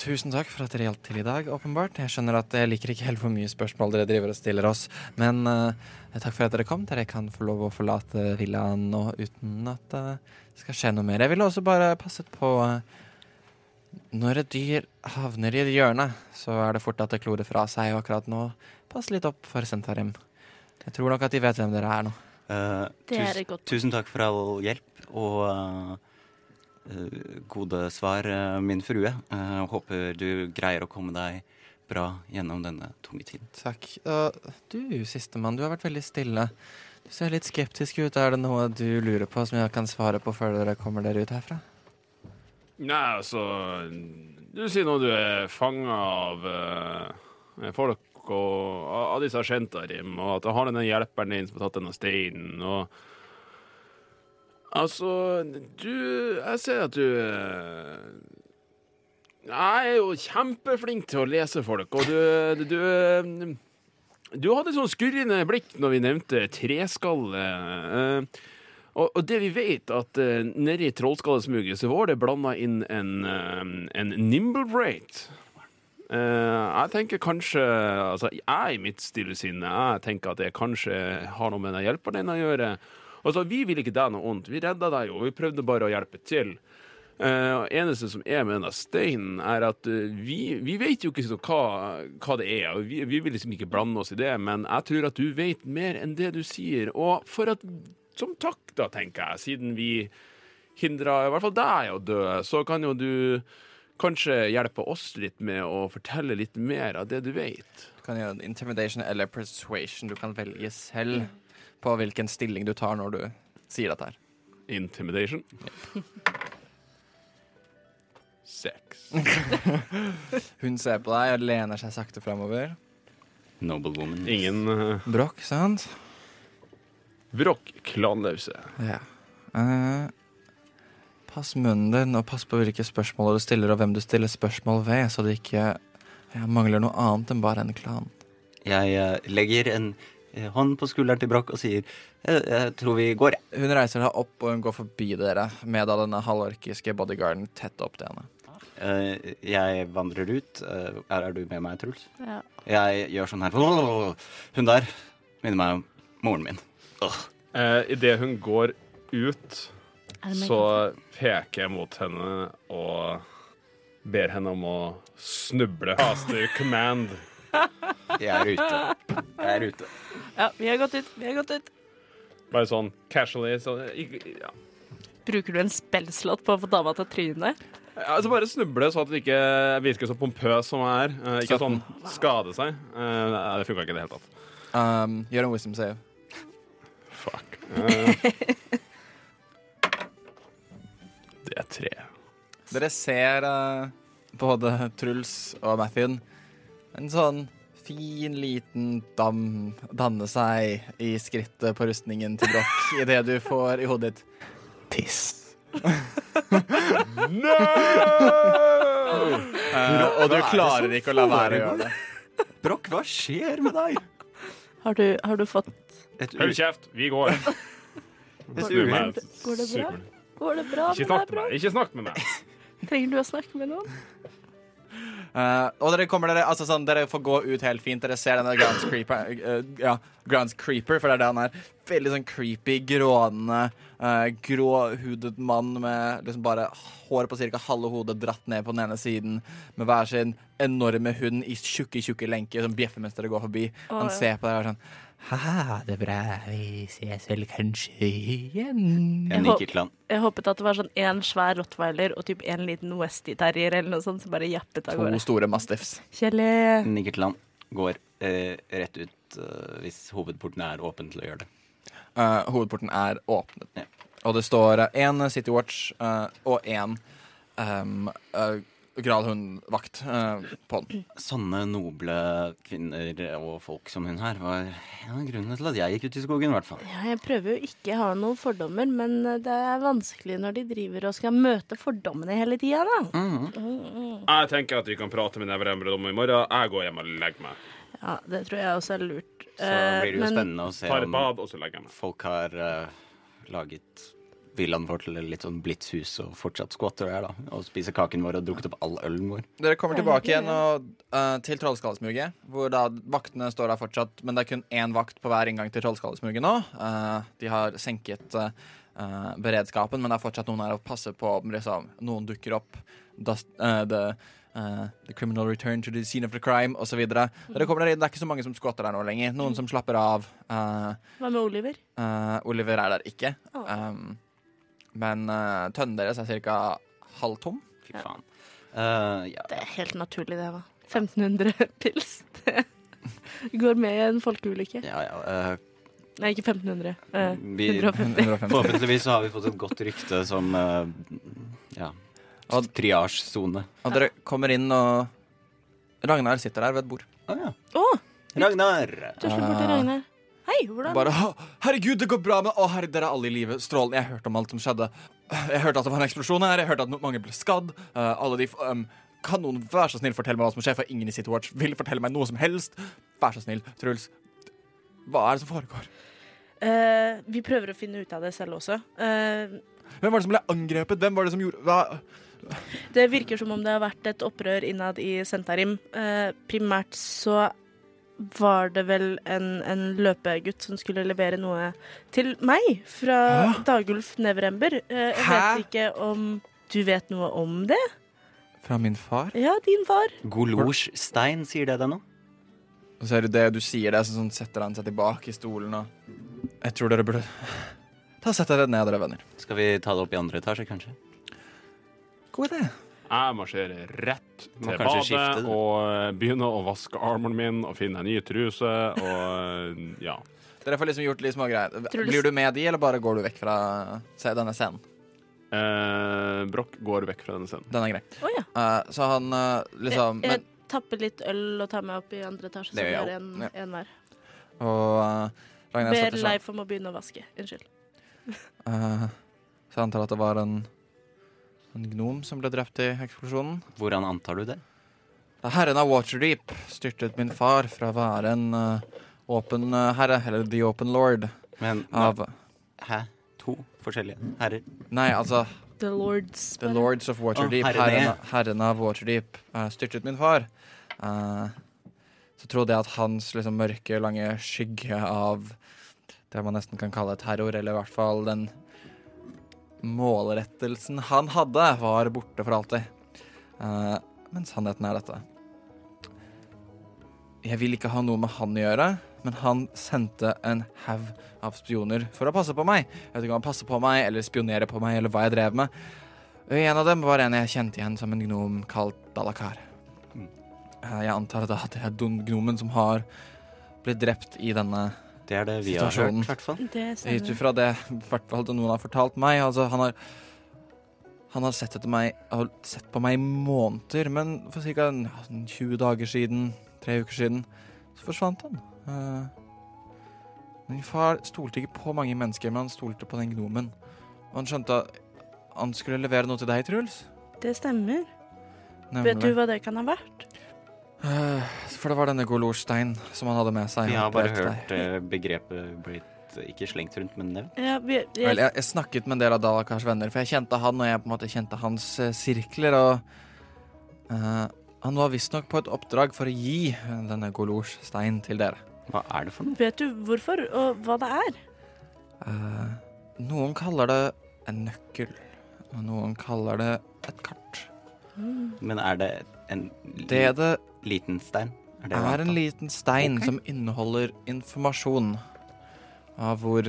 Tusen takk for at dere hjalp til i dag, åpenbart. Jeg skjønner at jeg liker ikke helt hvor mye spørsmål dere driver og stiller oss, men uh, takk for at dere kom. Dere kan få lov å forlate villaen nå uten at det det skal skje noe mer. Jeg ville også bare passet på eh, Når et dyr havner i et hjørne, så er det fort at det klorer fra seg, og akkurat nå, pass litt opp for Sentarim. Jeg tror nok at de vet hvem dere er nå. Uh, Det er Tusen takk for all hjelp og eh, eh, gode svar, uh, min frue. Håper du greier å komme deg bra gjennom denne tunge tiden. Takk. Du, sistemann, du har vært veldig stille. Du ser litt skeptisk ut. Er det noe du lurer på som jeg kan svare på før dere kommer dere ut herfra? Nei, altså Du sier nå du er fanga av uh, folk og av disse Shentarim, og at du har denne hjelperen din som har tatt denne steinen, og Altså, du Jeg ser at du eh, Jeg er jo kjempeflink til å lese folk, og du Du, du, hadde sånn skurrende blikk når vi nevnte treskalle. Eh, og, og det vi vet, at uh, nede i Trollskallesmuget så var det blanda inn en, uh, en nimble rate. Uh, jeg tenker kanskje Altså, jeg i mitt stille sinne jeg tenker at det kanskje har noe med den hjelperen å gjøre. Altså, Vi vil ikke deg noe ondt. Vi redda deg jo. Vi prøvde bare å hjelpe til. Eh, og eneste som er med denne steinen, er at uh, vi, vi vet jo ikke så hva, hva det er. og vi, vi vil liksom ikke blande oss i det, men jeg tror at du vet mer enn det du sier. Og for at, som takk, da, tenker jeg, siden vi hindra i hvert fall deg å dø, så kan jo du kanskje hjelpe oss litt med å fortelle litt mer av det du vet. Du kan gjøre intimidation eller persuasion. Du kan velge selv på hvilken stilling du tar når du sier dette her. Intimidation. Sex. Hun ser på deg og lener seg sakte framover. Noble woman. Ingen uh, Brokk, sant? Brokk Klanause. Ja. Eh, pass munnen din, og pass på hvilke spørsmål du stiller, og hvem du stiller spørsmål ved, så det ikke ja, mangler noe annet enn bare en klan. Jeg eh, legger en eh, hånd på skulderen til Broch og sier jeg, jeg tror vi går, jeg. Hun reiser seg opp, og hun går forbi dere med da denne halvorkiske bodyguarden tett opp til henne. Eh, jeg vandrer ut. Eh, her er du med meg, Truls. Ja. Jeg gjør sånn her. Hun der minner meg om moren min. Uh, Idet hun går ut, så peker jeg mot henne og ber henne om å snuble. Caster command. Jeg er ute. Jeg er ute. ja, vi har gått ut. Vi har gått ut. Bare sånn casually. Så, ja. Bruker du en spellslott på å få dama til trynet? Ja, Altså bare snuble, så at det ikke virker så pompøs som jeg er. Eh, ikke sånn skade seg. Eh, det funka ikke i det hele tatt. Um, gjør en wisdom save. Fuck. Eh. det er tre. Dere ser eh, både Truls og Mathien en sånn fin, liten dam danne seg i skrittet på rustningen til Broch idet du får i hodet ditt tiss. No! Eh, og du klarer ikke å la være å gjøre det. Broch, hva skjer med deg? Har du, har du fått Et Hold kjeft, vi går. et uhell. meg. Går det bra? Går det bra? Ikke med snakk deg, med meg. Ikke snakk med meg. Trenger du å snakke med noen? Eh, og dere kommer dere Altså sånn, dere får gå ut helt fint. Dere ser denne Grounds Creeper, eh, ja, Grounds Creeper for det er det han er. Veldig sånn creepy, grånende, uh, gråhudet mann med liksom bare hår på ca. halve hodet dratt ned på den ene siden, med hver sin enorme hund i tjukke, tjukke lenker som bjeffer mens dere går forbi. Å, Han ja. ser på dere og er sånn Ha det bra, vi ses vel kanskje igjen. Jeg han. Jeg håpet at det var sånn en svær rottweiler og typ en liten Westie-terrier eller noe sånt som bare jappet av gårde. To store mastiffs. Kjellig. Nikker. Går eh, rett ut eh, hvis hovedporten er åpen til å gjøre det. Eh, hovedporten er åpnet. Ja. Og det står én City Watch eh, og én um, uh, hun vakt eh, på den. Sånne noble kvinner og folk som hun her var en av grunnene til at jeg gikk ut i skogen, i hvert fall. Ja, jeg prøver jo ikke å ha noen fordommer, men eh, det er vanskelig når de driver og skal møte fordommene hele tida, da. Mhm. Jeg tenker at vi kan prate med hverandre om i morgen. Jeg går hjem og legger meg. Ja, det tror jeg også er lurt. Så Eh, blir det jo men- spennende å se om folk har uh, laget villaen vår til litt sånn blitshus og fortsatt skvatter der, da. Og spiser kaken vår og drukket opp all ølen vår. Dere kommer er tilbake igjen og, uh, til Trollskallesmuget, hvor da vaktene står der fortsatt, men det er kun én vakt på hver inngang til Trollskallesmuget nå. Uh, de har senket eh, beredskapen, men det er fortsatt noen her og passer på om liksom, noen dukker opp. Dust, eh, the, Uh, the criminal return to the scene of the crime, osv. Dere kommer der inn, det er ikke så mange som skvatter der nå lenger. Noen som slapper av. Uh, Hva med Oliver? Uh, Oliver er der ikke. Oh. Um, men uh, tønnen deres er ca. halvtom. Fy Ja. faen. Eh, ja. Det er helt naturlig, det, da. 1500 pils. Det går med i en folkeulykke. ja, ja. uh, Nei, ikke 1500. eh, vi, 150. 150. forhåpentligvis så har vi fått et godt rykte som eh, ja, triasjesone. Og dere kommer inn, og Ragnar sitter der ved et bord. Å ja. oh, Ragnar! tusler bort til Ragnar. Hei, hvordan Bare 'Herregud, det går bra med Å, herregud, dere er alle i live. Strålende. Jeg hørte om alt som skjedde. Jeg hørte at det var en eksplosjon her. Jeg hørte at mange ble skadd. Uh, alle de um, Kan noen være så snill fortelle meg hva som skjer, for ingen i City Watch vil fortelle meg noe som helst. Vær så snill, Truls. Hva er det som foregår? Uh, Vi prøver å finne ut av det selv også. Uh, Hvem var det som ble angrepet? Hvem var det som gjorde Hva? Det virker som om det har vært et opprør innad i Sentarim. Eh, primært så var det vel en, en løpegutt som skulle levere noe til meg fra Hæ? Dagulf Nevrember. Eh, jeg Hæ? vet ikke om Du vet noe om det? Fra min far. Ja, din far. Golosjstein, sier det deg noe? Og så er det det du sier det, er sånn setter han seg tilbake i stolen og Jeg tror dere burde ta og sette dere ned, dere venner. Skal vi ta det opp i andre etasje, kanskje? God idé. Jeg marsjerer rett til badet skifte, og eh, begynner å vaske armen min og finne en ny truse og eh, ja. Dere får liksom gjort litt små greier. Blir du med de, eller bare går du vekk fra denne scenen? Eh, Broch går vekk fra denne scenen. Den er grei. Oh, ja. Eh, så han eh, liksom jeg, men, jeg tapper litt øl og tar meg opp i andre etasje, så Det har jeg en. Ja. en hver. Og uh, Ragnhild Ber setter seg Leif om å begynne å vaske. Unnskyld. Eh, Så jeg antar at det var en, en gnom som ble drept i eksplosjonen. Hvordan antar du det? Da herren av Waterdeep styrtet min far fra å være en eh, åpen uh, herre, eller the open lord, Men av Hæ? To forskjellige herrer? Nei, altså The Lords. The. Lords of Waterdeep, Oh, herren, herren av Waterdeep, uh, styrtet min far. Uh, så trodde jeg at hans liksom, mørke, lange skygge av det man nesten kan kalle terror, eller i hvert fall den målrettelsen han hadde, var borte for alltid. Uh, men sannheten er dette. Jeg vil ikke ha noe med han å gjøre, men han sendte en haug av spioner for å passe på meg. Jeg vet ikke om han passer på meg, eller spionerer på meg, eller hva jeg drev med. En av dem var en jeg kjente igjen som en gnom kalt Dalakar. Mm. Eh, Jeg antar da at det er gnomen som har blitt drept i denne Det er det vi har hørt, i hvert fall. Ut ifra det hvert fall noen har fortalt meg. Altså, han har han har sett etter meg har sett på meg i måneder, men for ca. 20 dager siden, tre uker siden, så forsvant han. Uh, min far stolte ikke på mange mennesker, men han stolte på den gnomen. Og han skjønte at han skulle levere noe til deg, Truls. Det stemmer. Nemlig. Vet du hva det kan ha vært? Eh, For det var denne Golorstein som han hadde med seg. Vi har bare etter deg. hørt eh, begrepet blitt ikke slengt rundt, men nevnt. Ja, vi, jeg, Vel, jeg, jeg snakket med en del av Dalakars venner, for jeg kjente han, og jeg på en måte kjente hans eh, sirkler, og uh, han var visstnok på et oppdrag for å gi denne Golorstein til dere. Hva er det for noe? Vet du hvorfor, og hva det er? Uh, noen kaller det en nøkkel, og noen kaller det et kart. Men er det en li Det det liten stein? det er en liten stein okay. som inneholder informasjon av hvor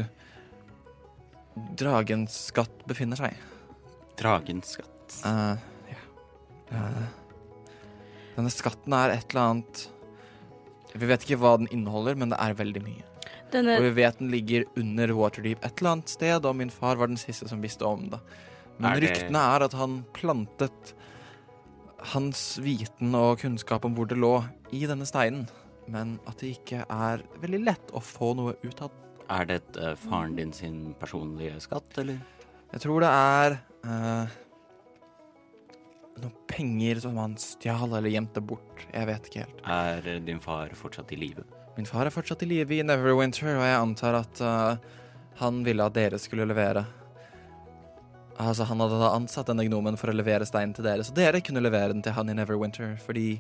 dragens skatt befinner seg. Dragens skatt. Uh, ja. Uh, denne skatten er et eller annet Vi vet ikke hva den inneholder, men det er veldig mye. Denne, Og vi vet den ligger under Waterdeep et eller annet sted, og min far var den siste som visste om det. Men Er det- ryktene er at han plantet hans viten og kunnskap om hvor det lå, i denne steinen. Men at det ikke er veldig lett å få noe ut av den. Er det uh, faren din sin personlige skatt, eller? Jeg tror det er uh, noen penger som han stjal eller gjemte bort. Jeg vet ikke helt. Er eh, din far fortsatt i live? Min far er fortsatt i live i Neverwinter, og jeg antar at uh, han ville at dere skulle levere. Altså, han hadde da ansatt denne gnomen for å levere steinen til dere, så dere kunne levere den til han i Neverwinter, fordi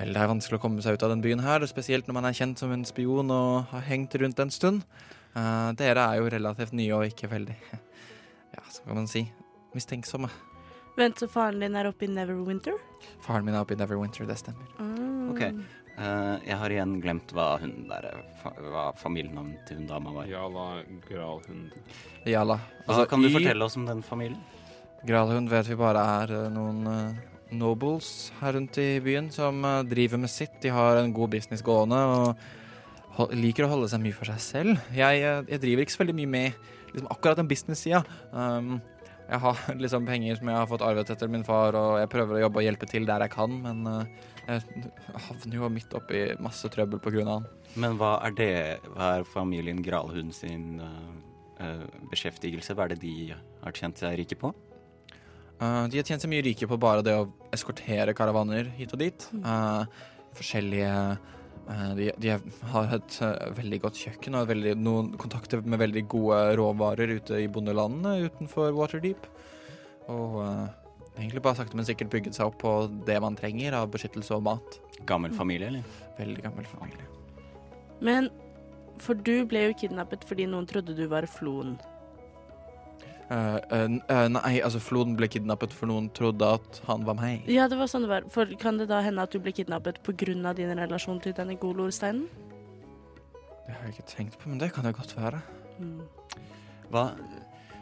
Vel, det er vanskelig å komme seg ut av den byen her, spesielt når man er kjent som en spion og har hengt rundt en stund. Uh, dere er jo relativt nye og ikke veldig Ja, så kan man si mistenksomme. vent, så faren din er oppe i Neverwinter? Faren min er oppe i Neverwinter, det stemmer. Mm. Ok. Uh, jeg har igjen glemt hva hun der fa hva familienavnet til hun dama var. Jala Gralhund. Jala. Altså, kan du i- fortelle oss om den familien? Gralhund vet vi bare er uh, noen uh, nobles her rundt i byen som driver med sitt. De har en god business gående og liker å holde seg mye for seg selv. Jeg, jeg driver ikke så veldig mye med liksom, akkurat den business-sida. Um, jeg har liksom penger som jeg har fått arvet etter min far, og jeg prøver å jobbe og hjelpe til der jeg kan, men eh, jeg havner jo midt oppi masse trøbbel av han. Men hva er det? Hva er familien Gralhund sin uh, eh, beskjeftigelse? Hva er det de har tjent seg rike på? Uh, de har tjent seg mye rike på bare det å eskortere karavaner hit og dit. Uh, forskjellige eh, de, de har et veldig godt kjøkken og veldig, noen kontakter med veldig gode råvarer ute i bondelandene utenfor Waterdeep. Og egentlig bare sakte, men sikkert bygget seg opp på det man trenger av beskyttelse og mat. Gammel familie, eller? Veldig gammel familie. Men for du ble jo kidnappet fordi noen trodde du var Floen. Uh, uh, n- eh, nei, altså floden ble kidnappet for noen trodde at han var meg. Ja, det var sånn det var. For kan det da hende at du ble kidnappet pga. din relasjon til denne golorsteinen? Det har jeg ikke tenkt på, men det kan det godt være. Mm. Hva,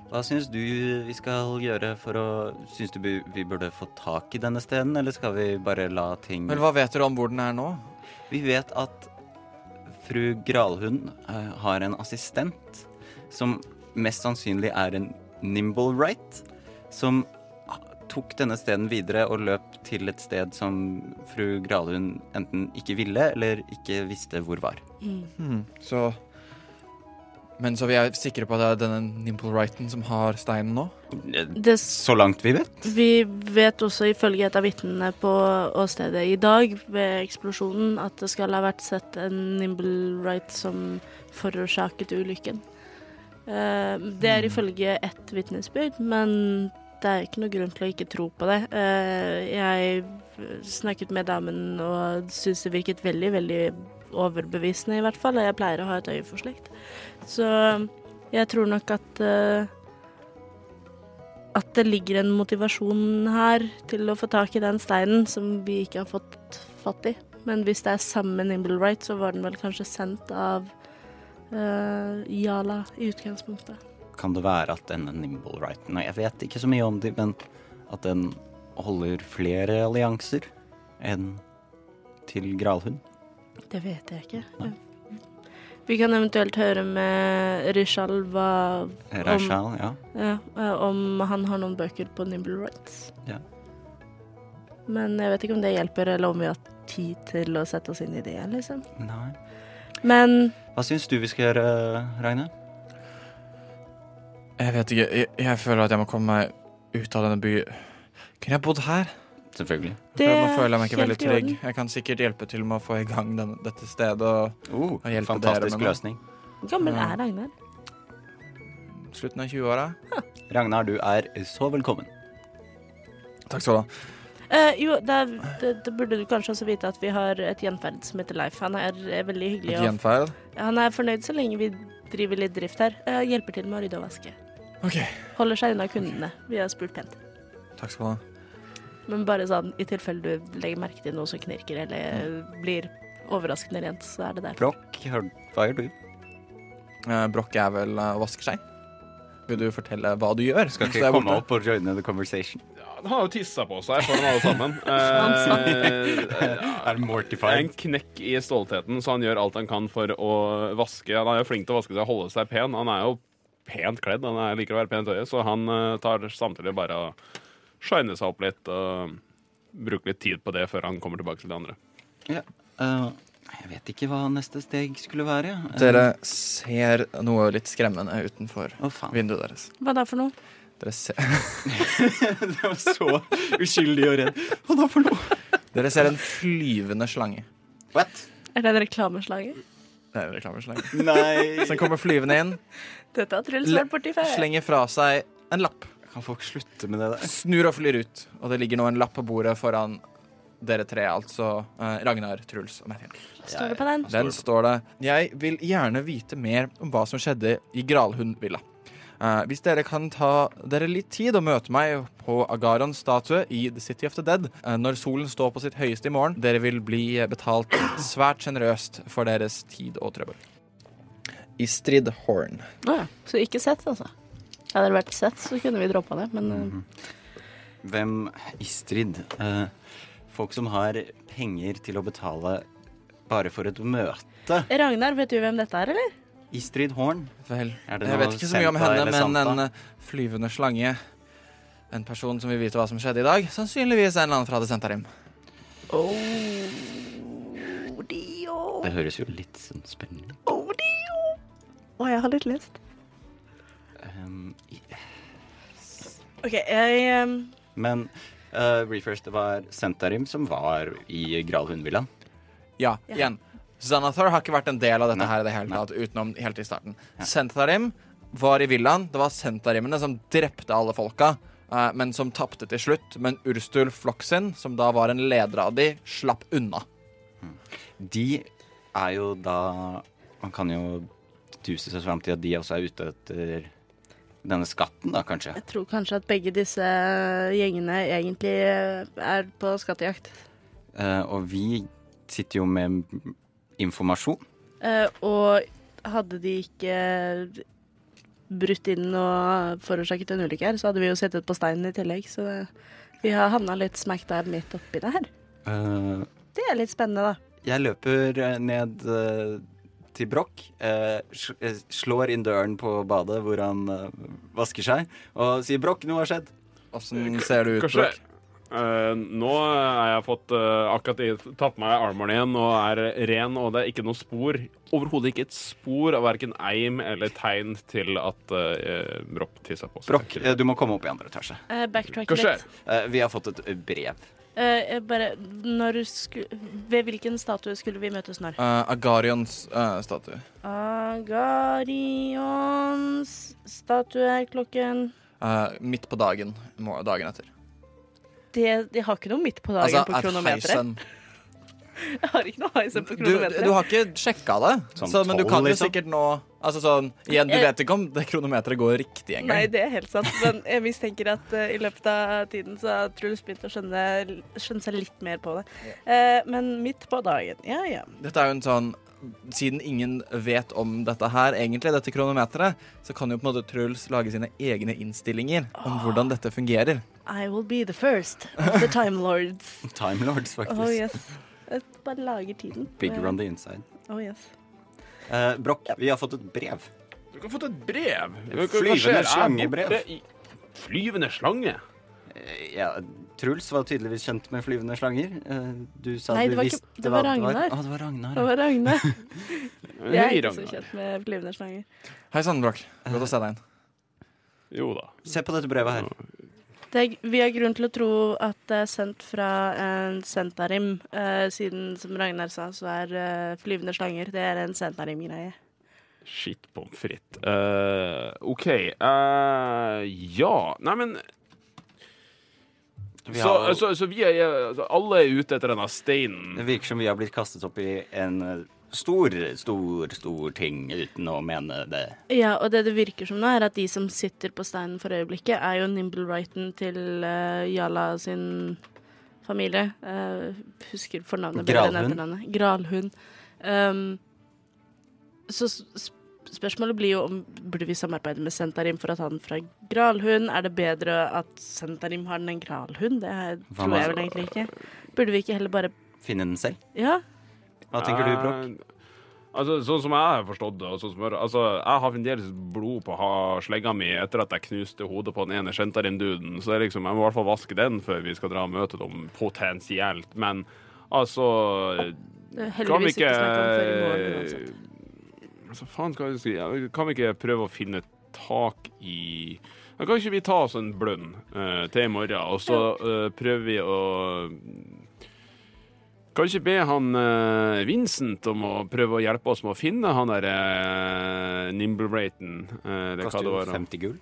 hva syns du vi skal gjøre for å Syns du vi burde få tak i denne steden, eller skal vi bare la ting Men hva vet dere om hvor den er nå? Vi vet at fru Gralhund eh, har en assistent som mest sannsynlig er en Nimble Right, som tok denne steden videre og løp til et sted som fru Gralhund enten ikke ville eller ikke visste hvor var. Mm. Mm. så Men så vi er sikre på at det er denne Nimble Wrighten som har steinen nå? Det, Så langt vi vet. vi vet også ifølge et av vitnene på åstedet i dag ved eksplosjonen at det skal ha vært sett en Nimble Right som forårsaket ulykken. Eh, det er ifølge ett vitnesbyrd, men det er ikke noe grunn til å ikke tro på det. Eh, jeg snakket med damen og syntes det virket veldig, veldig overbevisende, i hvert fall. Jeg pleier å ha et øye for slikt. Så jeg tror nok at uh, at det ligger en motivasjon her til å få tak i den steinen som vi ikke har fått fatt i. Men hvis det er samme Nimblewright, så var den vel kanskje sendt av uh, Jala i utgangspunktet. Kan det være at denne Nimblewrighten Jeg vet ikke så mye om dem, men at den holder flere allianser enn til Gralhund? Det vet jeg ikke. Nei. Vi kan eventuelt høre med Rishal hva Rishal, ja. ja, eh, om han har noen bøker på Nimblewrights. Ja. Men jeg vet ikke om det hjelper, eller om vi har tid til å sette oss inn i det, liksom. Nei. Men Hva syns du vi skal gjøre, Ragne? Jeg vet ikke. Jeg, jeg føler at jeg må komme meg ut av denne byen. Kunne jeg bodd her? Selvfølgelig. Det er nå er føler jeg meg ikke veldig trygg. Jeg kan sikkert hjelpe til med å få i gang den, dette stedet. Og uh, Og hjelpe dere med løsning. hvor gammel er Ragnar? slutten av 20-åra. Ragnar, du er så velkommen. Takk skal du ha. Uh, jo, det burde du kanskje også vite at vi har et gjenferd som heter Leif. Han er, er veldig hyggelig. Et Og, han er fornøyd så lenge vi driver litt drift her. Uh, hjelper til med å rydde og vaske. OK. Holder seg unna kundene. Vi har spurt pent. Takk skal du ha. Men bare sånn i tilfelle du legger merke til noe som knirker eller blir overraskende rent, så er det der. Brokk, hva gjør du? Eh, Brokk er vel uh, å vaske seg. Vil du fortelle hva du gjør? Skal ikke jeg komme borte. opp og joine the conversation. Ja, han har jo tissa på seg foran alle sammen. Eh, Er mortified? en knekk i stoltheten, så han gjør alt han kan for å vaske. Han er jo flink til å vaske seg og holde seg pen. Han er jo pent kledd, han er, liker å være pent i så han eh, tar samtidig bare og shiner seg opp litt og bruke litt tid på det før han kommer tilbake til de andre. Ja. uh, jeg vet ikke hva neste steg skulle være. Uh, Dere ser noe litt skremmende utenfor oh, faen. vinduet deres. Hva da for noe? Dere ser, det var så uskyldig og redd. Hva da for noe? dere ser en flyvende slange. What? Er det en reklameslange? Det er en reklameslange. Nei. Som kommer flyvende inn, Dette har Truls vært borti før. slenger fra seg en lapp. Kan folk slutte med det der? Snur og flyr ut, og det ligger nå en lapp på bordet foran dere tre, altså eh, Ragnar, Truls og Mathiel. Står det på den? Den står det Jeg vil gjerne vite mer om hva som skjedde i Gralhund-villa. Eh, hvis dere kan ta dere litt tid og møte meg på Agarons statue i The City of the Dead uh, når solen står på sitt høyeste i morgen, dere vil bli betalt svært sjenerøst for deres tid og trøbbel. Istrid Horn. Å ja. Så ikke sett, altså. Hadde det vært sett, så kunne vi droppa det, men mm. Hvem Istrid? Eh, folk som har penger til å betale bare for et møte. Ragnar, vet du hvem dette er, eller? Istrid Horn. Vel, Er det jeg vet ikke så mye om henne, men en eh, flyvende slange En person som vil vite hva som skjedde i dag, sannsynligvis en eller annen fra Desentarim. Oh. Det høres jo litt sånn spennende ut. Oh, Å, oh, jeg har litt lyst. OK, jeg um... men uh, Refresh, det var Sentarim som var i Gralhundvillaen. Ja, Ja. igjen. Xanathar har ikke vært en del av dette Nei. her i det hele tatt, utenom helt i starten. Ja. Sentarim var i villaen. Det var sentarimene som drepte alle folka, uh, men som tapte til slutt. Men Urstul Floksin, som da var en leder av de, slapp unna. De er jo da Man kan jo duse seg fram til at de også er ute etter denne skatten, da, kanskje. Jeg tror kanskje at begge disse gjengene egentlig er på skattejakt. Eh, og vi sitter jo med informasjon. Eh, og hadde de ikke brutt inn og forårsaket en ulykke her, så hadde vi jo sittet på steinen i tillegg. Så vi har havna litt smack der midt oppi det her. Eh, Det er litt spennende, da. jeg løper eh, ned eh, til Broch, eh, eh, slår inn døren på badet hvor han eh, vasker seg, og sier 'Broch, noe har skjedd'. Åssen ser du ut, Kanskje Broch? eh, Nå har jeg fått eh, akkurat tatt på meg armoren igjen og er ren, og det er ikke noe spor. Overhodet ikke et spor av verken eim eller tegn til at uh, Broch tissa på seg. Broch, eh, du må komme opp i andre etasje. Uh, backtrack litt. Eh, vi har fått et brev. Jeg bare Ved hvilken statue skulle vi møtes når? Uh, Agarions uh, statue. Agarions statue klokken Uh, midt på dagen dagen etter. de, de har ikke noe midt på dagen Altså, på kronometeret. Jeg har ikke noe heisen på Du, kronometeret. du har ikke sjekka det, Sånn så, men du kan jo liksom? sikkert nå Altså sånn Igjen, du vet ikke om det kronometeret går riktig engang. Nei, det er helt sant. Men jeg mistenker at uh, i løpet av tiden så har Truls begynt å skjønne, skjønne seg litt mer på det. Uh, men midt på dagen, ja ja. Dette er jo en sånn Siden ingen vet om dette her, egentlig, dette kronometeret, så kan jo på en måte Truls lage sine egne innstillinger om hvordan dette fungerer. I will be the first of the Time Lords. Time Lords, faktisk. Oh yes. Bare lager tiden. Bigger on the inside. Oh yes. Uh, Broch, vi har fått et brev. Du har fått et brev. Hva- hva Flyvende slangebrev. Flyvende slange? Eh, ja, Truls var tydeligvis kjent med flyvende slanger. Eh, du sa Nei, du det var ikke- visste det var hva Ragnar. Å, det var Ragnar. Det var Ragnar. Jeg er ikke så kjent med flyvende slanger. Hei sann, Brokk. Godt å se deg igjen. Jo da. Se på dette brevet her. Det er, vi har grunn til å tro at det er sendt fra en sentarim, eh, siden som Ragnar sa, så er eh, flyvende slanger det er en sentarim-greie. Shit pommes frites. Uh, OK. Uh, ja. Neimen så, så, så vi er altså, Alle er ute etter denne steinen. det virker som vi har blitt kastet opp i en eh, stor, stor, stor ting uten å mene det. Ja, og det det virker som nå, er at de som sitter på steinen for øyeblikket, er jo Nimblewrighten til uh, Jala sin familie. Uh, husker fornavnet Gralhund. Gralhund. Um, så spørsmålet blir jo om burde vi samarbeide med Sentarim for å ta den fra Gralhund? Er det bedre at Sentarim har den enn Gralhund? Det tror jeg vel egentlig ikke. Burde vi ikke heller bare Finne den selv. Ja. Hva tenker du, Broch? Eh, altså, sånn som jeg har forstått det, og sånn som, jeg- altså, jeg har fremdeles blod på ha- slegga mi etter at jeg knuste hodet på den ene Shentarin-duden, så det er liksom, jeg må i hvert fall vaske den før vi skal dra og møte dem potensielt. Men altså Kan vi ikke ikke. Altså, faen, skal jeg si Kan vi ikke prøve å finne tak i Kan ikke vi ta oss en blønn uh, til i morgen, og så uh, prøver vi å Kanskje be han uh, Vincent om å prøve å hjelpe oss med å finne han der uh, Nimblewrighten, uh, Kaster hva jo 50 gull.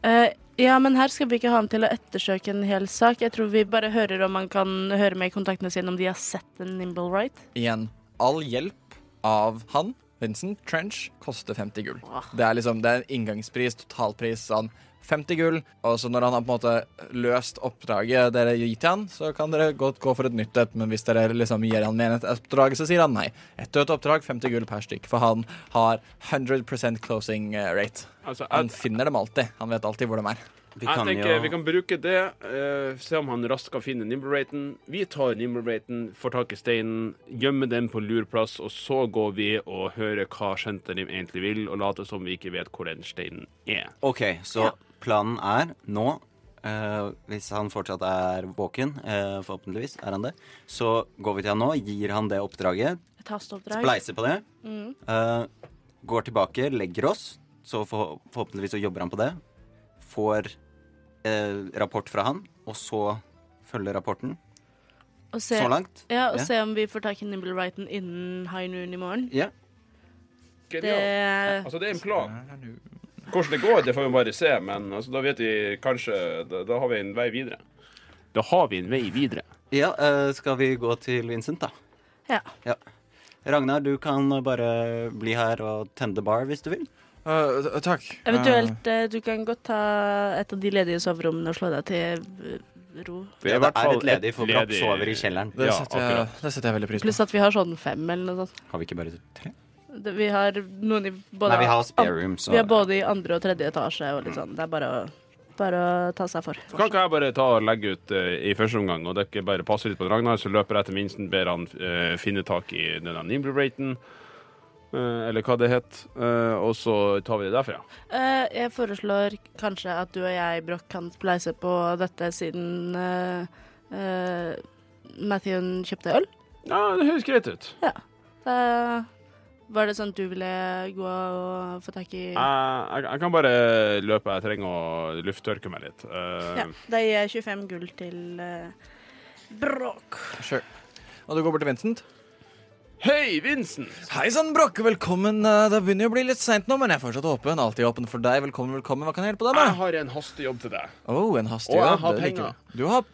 Uh, ja, men her skal vi ikke ha han til å ettersøke en hel sak. Jeg tror vi bare hører om han kan høre med i kontaktene sine om de har sett en Nimble Right. Igjen, all hjelp av han, Vincent Trench, koster 50 gull. Det er liksom, det er en inngangspris, totalpris, sånn 50 gull. Og så når han har på en måte løst oppdraget dere gir til han, så kan dere godt gå for et nytt et, men hvis dere liksom gir han med et oppdrag, så sier han nei. Et dødt oppdrag, 50 gull per stykk, for han har 100% closing eh, rate. Altså, Han finner dem alltid. Han vet alltid hvor de er. Vi jeg tenker jo vi kan bruke det, uh, se om han raskt kan finne Nimble-raten. Vi tar Nimble-raten, får tak i steinen, gjemmer den på lur plass, og så går vi og hører hva Shentanim egentlig vil, og later som vi ikke vet hvor den steinen er. OK, så planen er nå eh, Hvis han fortsatt er våken, eh, forhåpentligvis er han det, så går vi til han nå, gir han det oppdraget, Et hasteoppdrag. spleiser på det, Mm. eh, går tilbake, legger oss, så for, forhåpentligvis så jobber han på det, får eh, rapport fra han, og så følger rapporten. Og se, Så langt. ja, og Ja. se om vi får tak i Nimble Wrighton innen high noon i morgen. Ja. Det Altså, det er en plan. Hvordan det går, det får vi bare se, men altså, da vet vi kanskje da, da har vi en vei videre. Da har vi en vei videre. Ja, eh, skal vi gå til Vincent, da? Ja. Ragnar, du kan bare bli her og tende bar hvis du vil. Uh, takk. Eventuelt, uh, du kan godt ta et av de ledige soverommene og slå deg til ro. Vi Ja, det er et ledig, for Broch sover i kjelleren. det, Ja, setter jeg, det setter jeg veldig pris på. Pluss at vi har sånn fem eller noe sånt. Har vi ikke bare tre? Vi har noen i både, Nei, vi har spare room, så vi har både i andre og tredje etasje og litt sånn. Det er bare å, bare å ta seg for. Kan ikke jeg bare ta og legge ut uh, i første omgang, og dere bare passer litt på Ragnar, så løper jeg til minsten, ber han uh, finne tak i denne nimble-raten, uh, eller hva det het, eh, og så tar vi det derfra. Eh, jeg foreslår kanskje at du og jeg, Broch, kan spleise på dette siden uh, Mathewen kjøpte øl. Ja, det høres greit ut. Ja. Da var det sånn at du ville gå og få tak i Jeg, jeg, jeg kan bare løpe, jeg trenger å lufttørke meg litt. Uh, Ja, da gir jeg 25 gull til uh, Bråk. Sure. Og du går bort til Vincent? Hei, Vincent! Hei sann, Bråk. Velkommen. Eh, Det begynner jo å bli litt seint nå, men jeg er fortsatt åpen. Alltid åpen for deg. Velkommen, velkommen. Hva kan jeg hjelpe deg med? Jeg har en hastejobb til deg. Oh, en hastig Og jeg jobb. har penger. Du har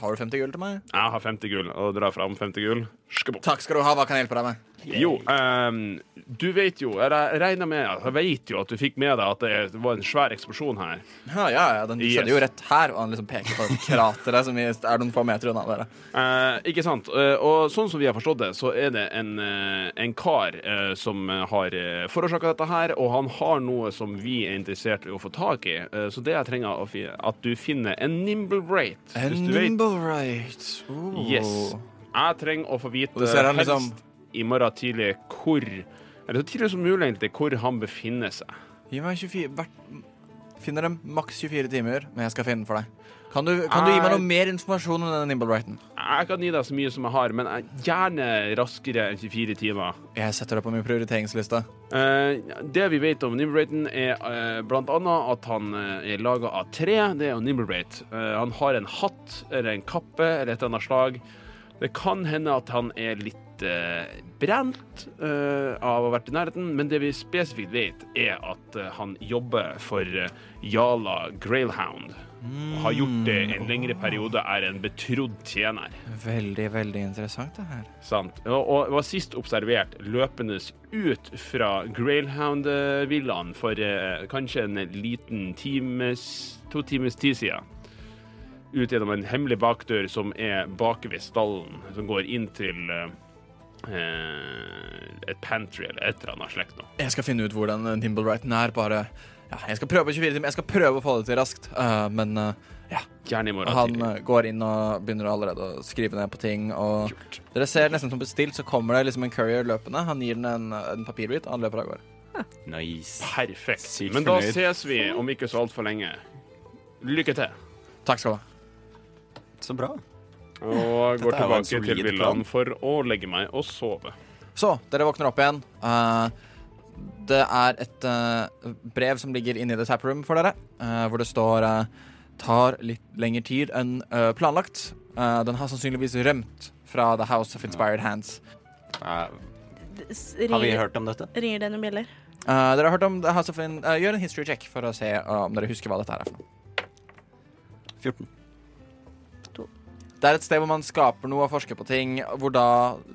Har du 50 gull til meg? Jeg har 50 gull, og drar fram 50 gull. Skabok. Takk skal du ha. Hva kan jeg hjelpe deg med? Jo, um, du vet jo, jeg regner med, jeg vet jo at du fikk med deg at det var en svær eksplosjon her. Ja, ja, ja den Yes. skjedde jo rett her, og han liksom peker på krateret som er noen få meter unna dere. Eh, ikke sant? Uh, og sånn som vi har forstått det, så er det en, uh, en kar som har uh, forårsaka dette her, og han har noe som vi er interessert i å få tak i. Så det jeg trenger at du finner en nimble rate. En nimble rate. Oh. Yes. Jeg trenger å få vite han helst liksom- i morgen tidlig hvor Eller så tidlig som mulig egentlig hvor han befinner seg. Gi meg 24 hvert, Finner dem maks 24 timer, men jeg skal finne den for deg. Kan du, kan du gi meg noe mer informasjon om denne nimble righten? Jeg kan gi deg så mye som jeg har, men jeg- gjerne raskere enn 24 timer. Jeg setter det på min prioriteringsliste. Uh, det vi vet om Nimbleraten, er uh, blant annet at han uh, er laga av tre. Det er jo Nimblerate. Eh, han har en hatt eller en kappe eller et eller annet slag. Det kan hende at han er litt uh, brent eh, av å ha vært i nærheten, men det vi spesifikt vet, er at eh, han jobber for eh, Jala Grailhound. Mm. har gjort det en lengre periode, er en betrodd tjener. Veldig, veldig interessant, det her. Sant. Og, og var sist observert løpende ut fra Grailhound-villaen for eh, kanskje en liten times, to times tid siden. Ut gjennom en hemmelig bakdør som er bak ved stallen, som går inn til eh, eh, et pantry eller et eller annet slekt. nå. Jeg skal finne ut hvor den nimble righten er. Bare ja, Jeg skal prøve på 24 timer. Jeg skal prøve å få det til raskt, uh, men uh, ja. Gjerne i morgen Han tidlig. eh, går inn og begynner allerede å skrive ned på ting. Og dere ser nesten som bestilt, så kommer det liksom en courier løpende. Han gir den en, en papirbit, og han løper av gårde. Nice. Perfekt. Sykt Men da fornøyd. ses vi om ikke så altfor lenge. Lykke til. Takk skal du ha. Så bra. Og går tilbake til villaen plan. for å legge meg og sove. Så, dere våkner opp igjen. Uh, det er et uh, brev som ligger inne i the tap room for dere, uh, hvor det står tar litt lengre tid enn planlagt. Eh, den har sannsynligvis rømt fra The House of Inspired Hands. Har vi hørt om dette? ringer det noen bjeller? Eh, dere har hørt om The House of In... gjør en history check for å se om dere husker hva dette er for noe. 14. Det er et sted hvor man skaper noe og forsker på ting, hvor da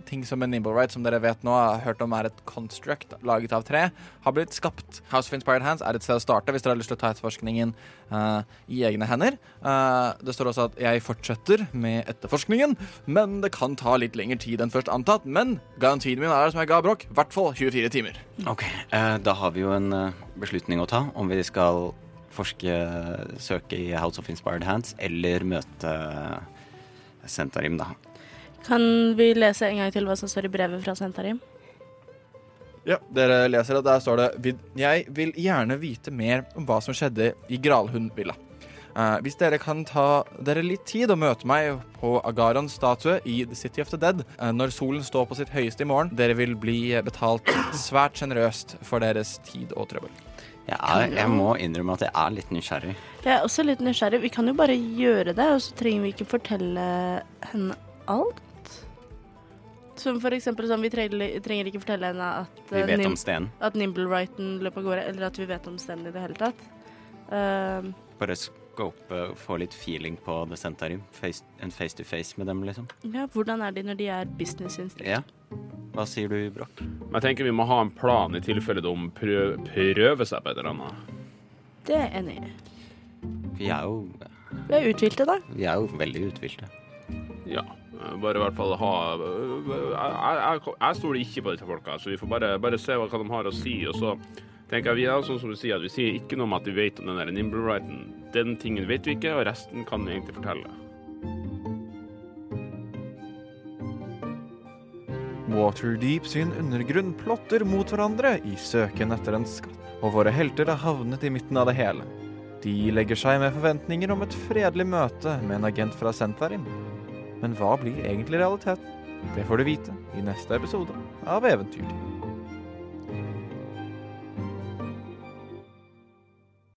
ting som en Nimble Right, som dere vet nå, har hørt om er et construct laget av tre, har blitt skapt. House of Inspired Hands er et sted å starte hvis dere har lyst til å ta etterforskningen uh, i egne hender. Uh, det står også at jeg fortsetter med etterforskningen, men det kan ta litt lengre tid enn først antatt. Men garantien min er som jeg ga Bråk, i hvert fall 24 timer. Ok, uh, da har vi jo en beslutning å ta om vi skal forske, søke i House of Inspired Hands eller møte Sentarim, da. Kan vi lese en gang til hva som står i brevet fra Sentarim? Ja, Dere leser at der står det Jeg vil gjerne vite mer om hva som skjedde i Gralhund villa. Eh, hvis dere kan ta dere litt tid og møte meg på Agarons statue i The City of the Dead uh, når solen står på sitt høyeste i morgen, dere vil bli betalt svært sjenerøst for deres tid og trøbbel. Jeg, er, jeg må innrømme at jeg er litt nysgjerrig. Jeg er også litt nysgjerrig. Vi kan jo bare gjøre det, og så trenger vi ikke fortelle henne alt. Som for eksempel sånn, vi trenger, trenger ikke fortelle henne at, Vi eh, vet Nim- om stenen. at Nimblewrighten løp av gårde, eller at vi vet om stenen i det hele tatt. Uh, Bare scope og få litt feeling på The Sentarim. Face, en face to face med dem, liksom. ja, hvordan er de når de er business instinct? Ja. Hva sier du, Broch? Jeg tenker vi må ha en plan i tilfelle de prø prøver seg på et eller annet. Det er jeg enig i. Vi er jo, Vi er uthvilte, da. vi er jo veldig uthvilte. Ja. eh, Bare i hvert fall ha eh, Jeg, jeg, jeg stoler ikke på disse folka, så vi får bare, bare se hva de har å si. Og så tenker vi er sånn som du sier, at vi sier ikke noe om at vi vet om den der Nimble-riden. Den tingen vet vi ikke, og resten kan vi egentlig fortelle. Waterdeep sin undergrunn plotter mot hverandre i søken etter en skatt, og våre helter har havnet i midten av det hele. De legger seg med forventninger om et fredelig møte med en agent fra Sentarim. Men hva blir egentlig realiteten? Det får du vite i neste episode av Eventyrtid.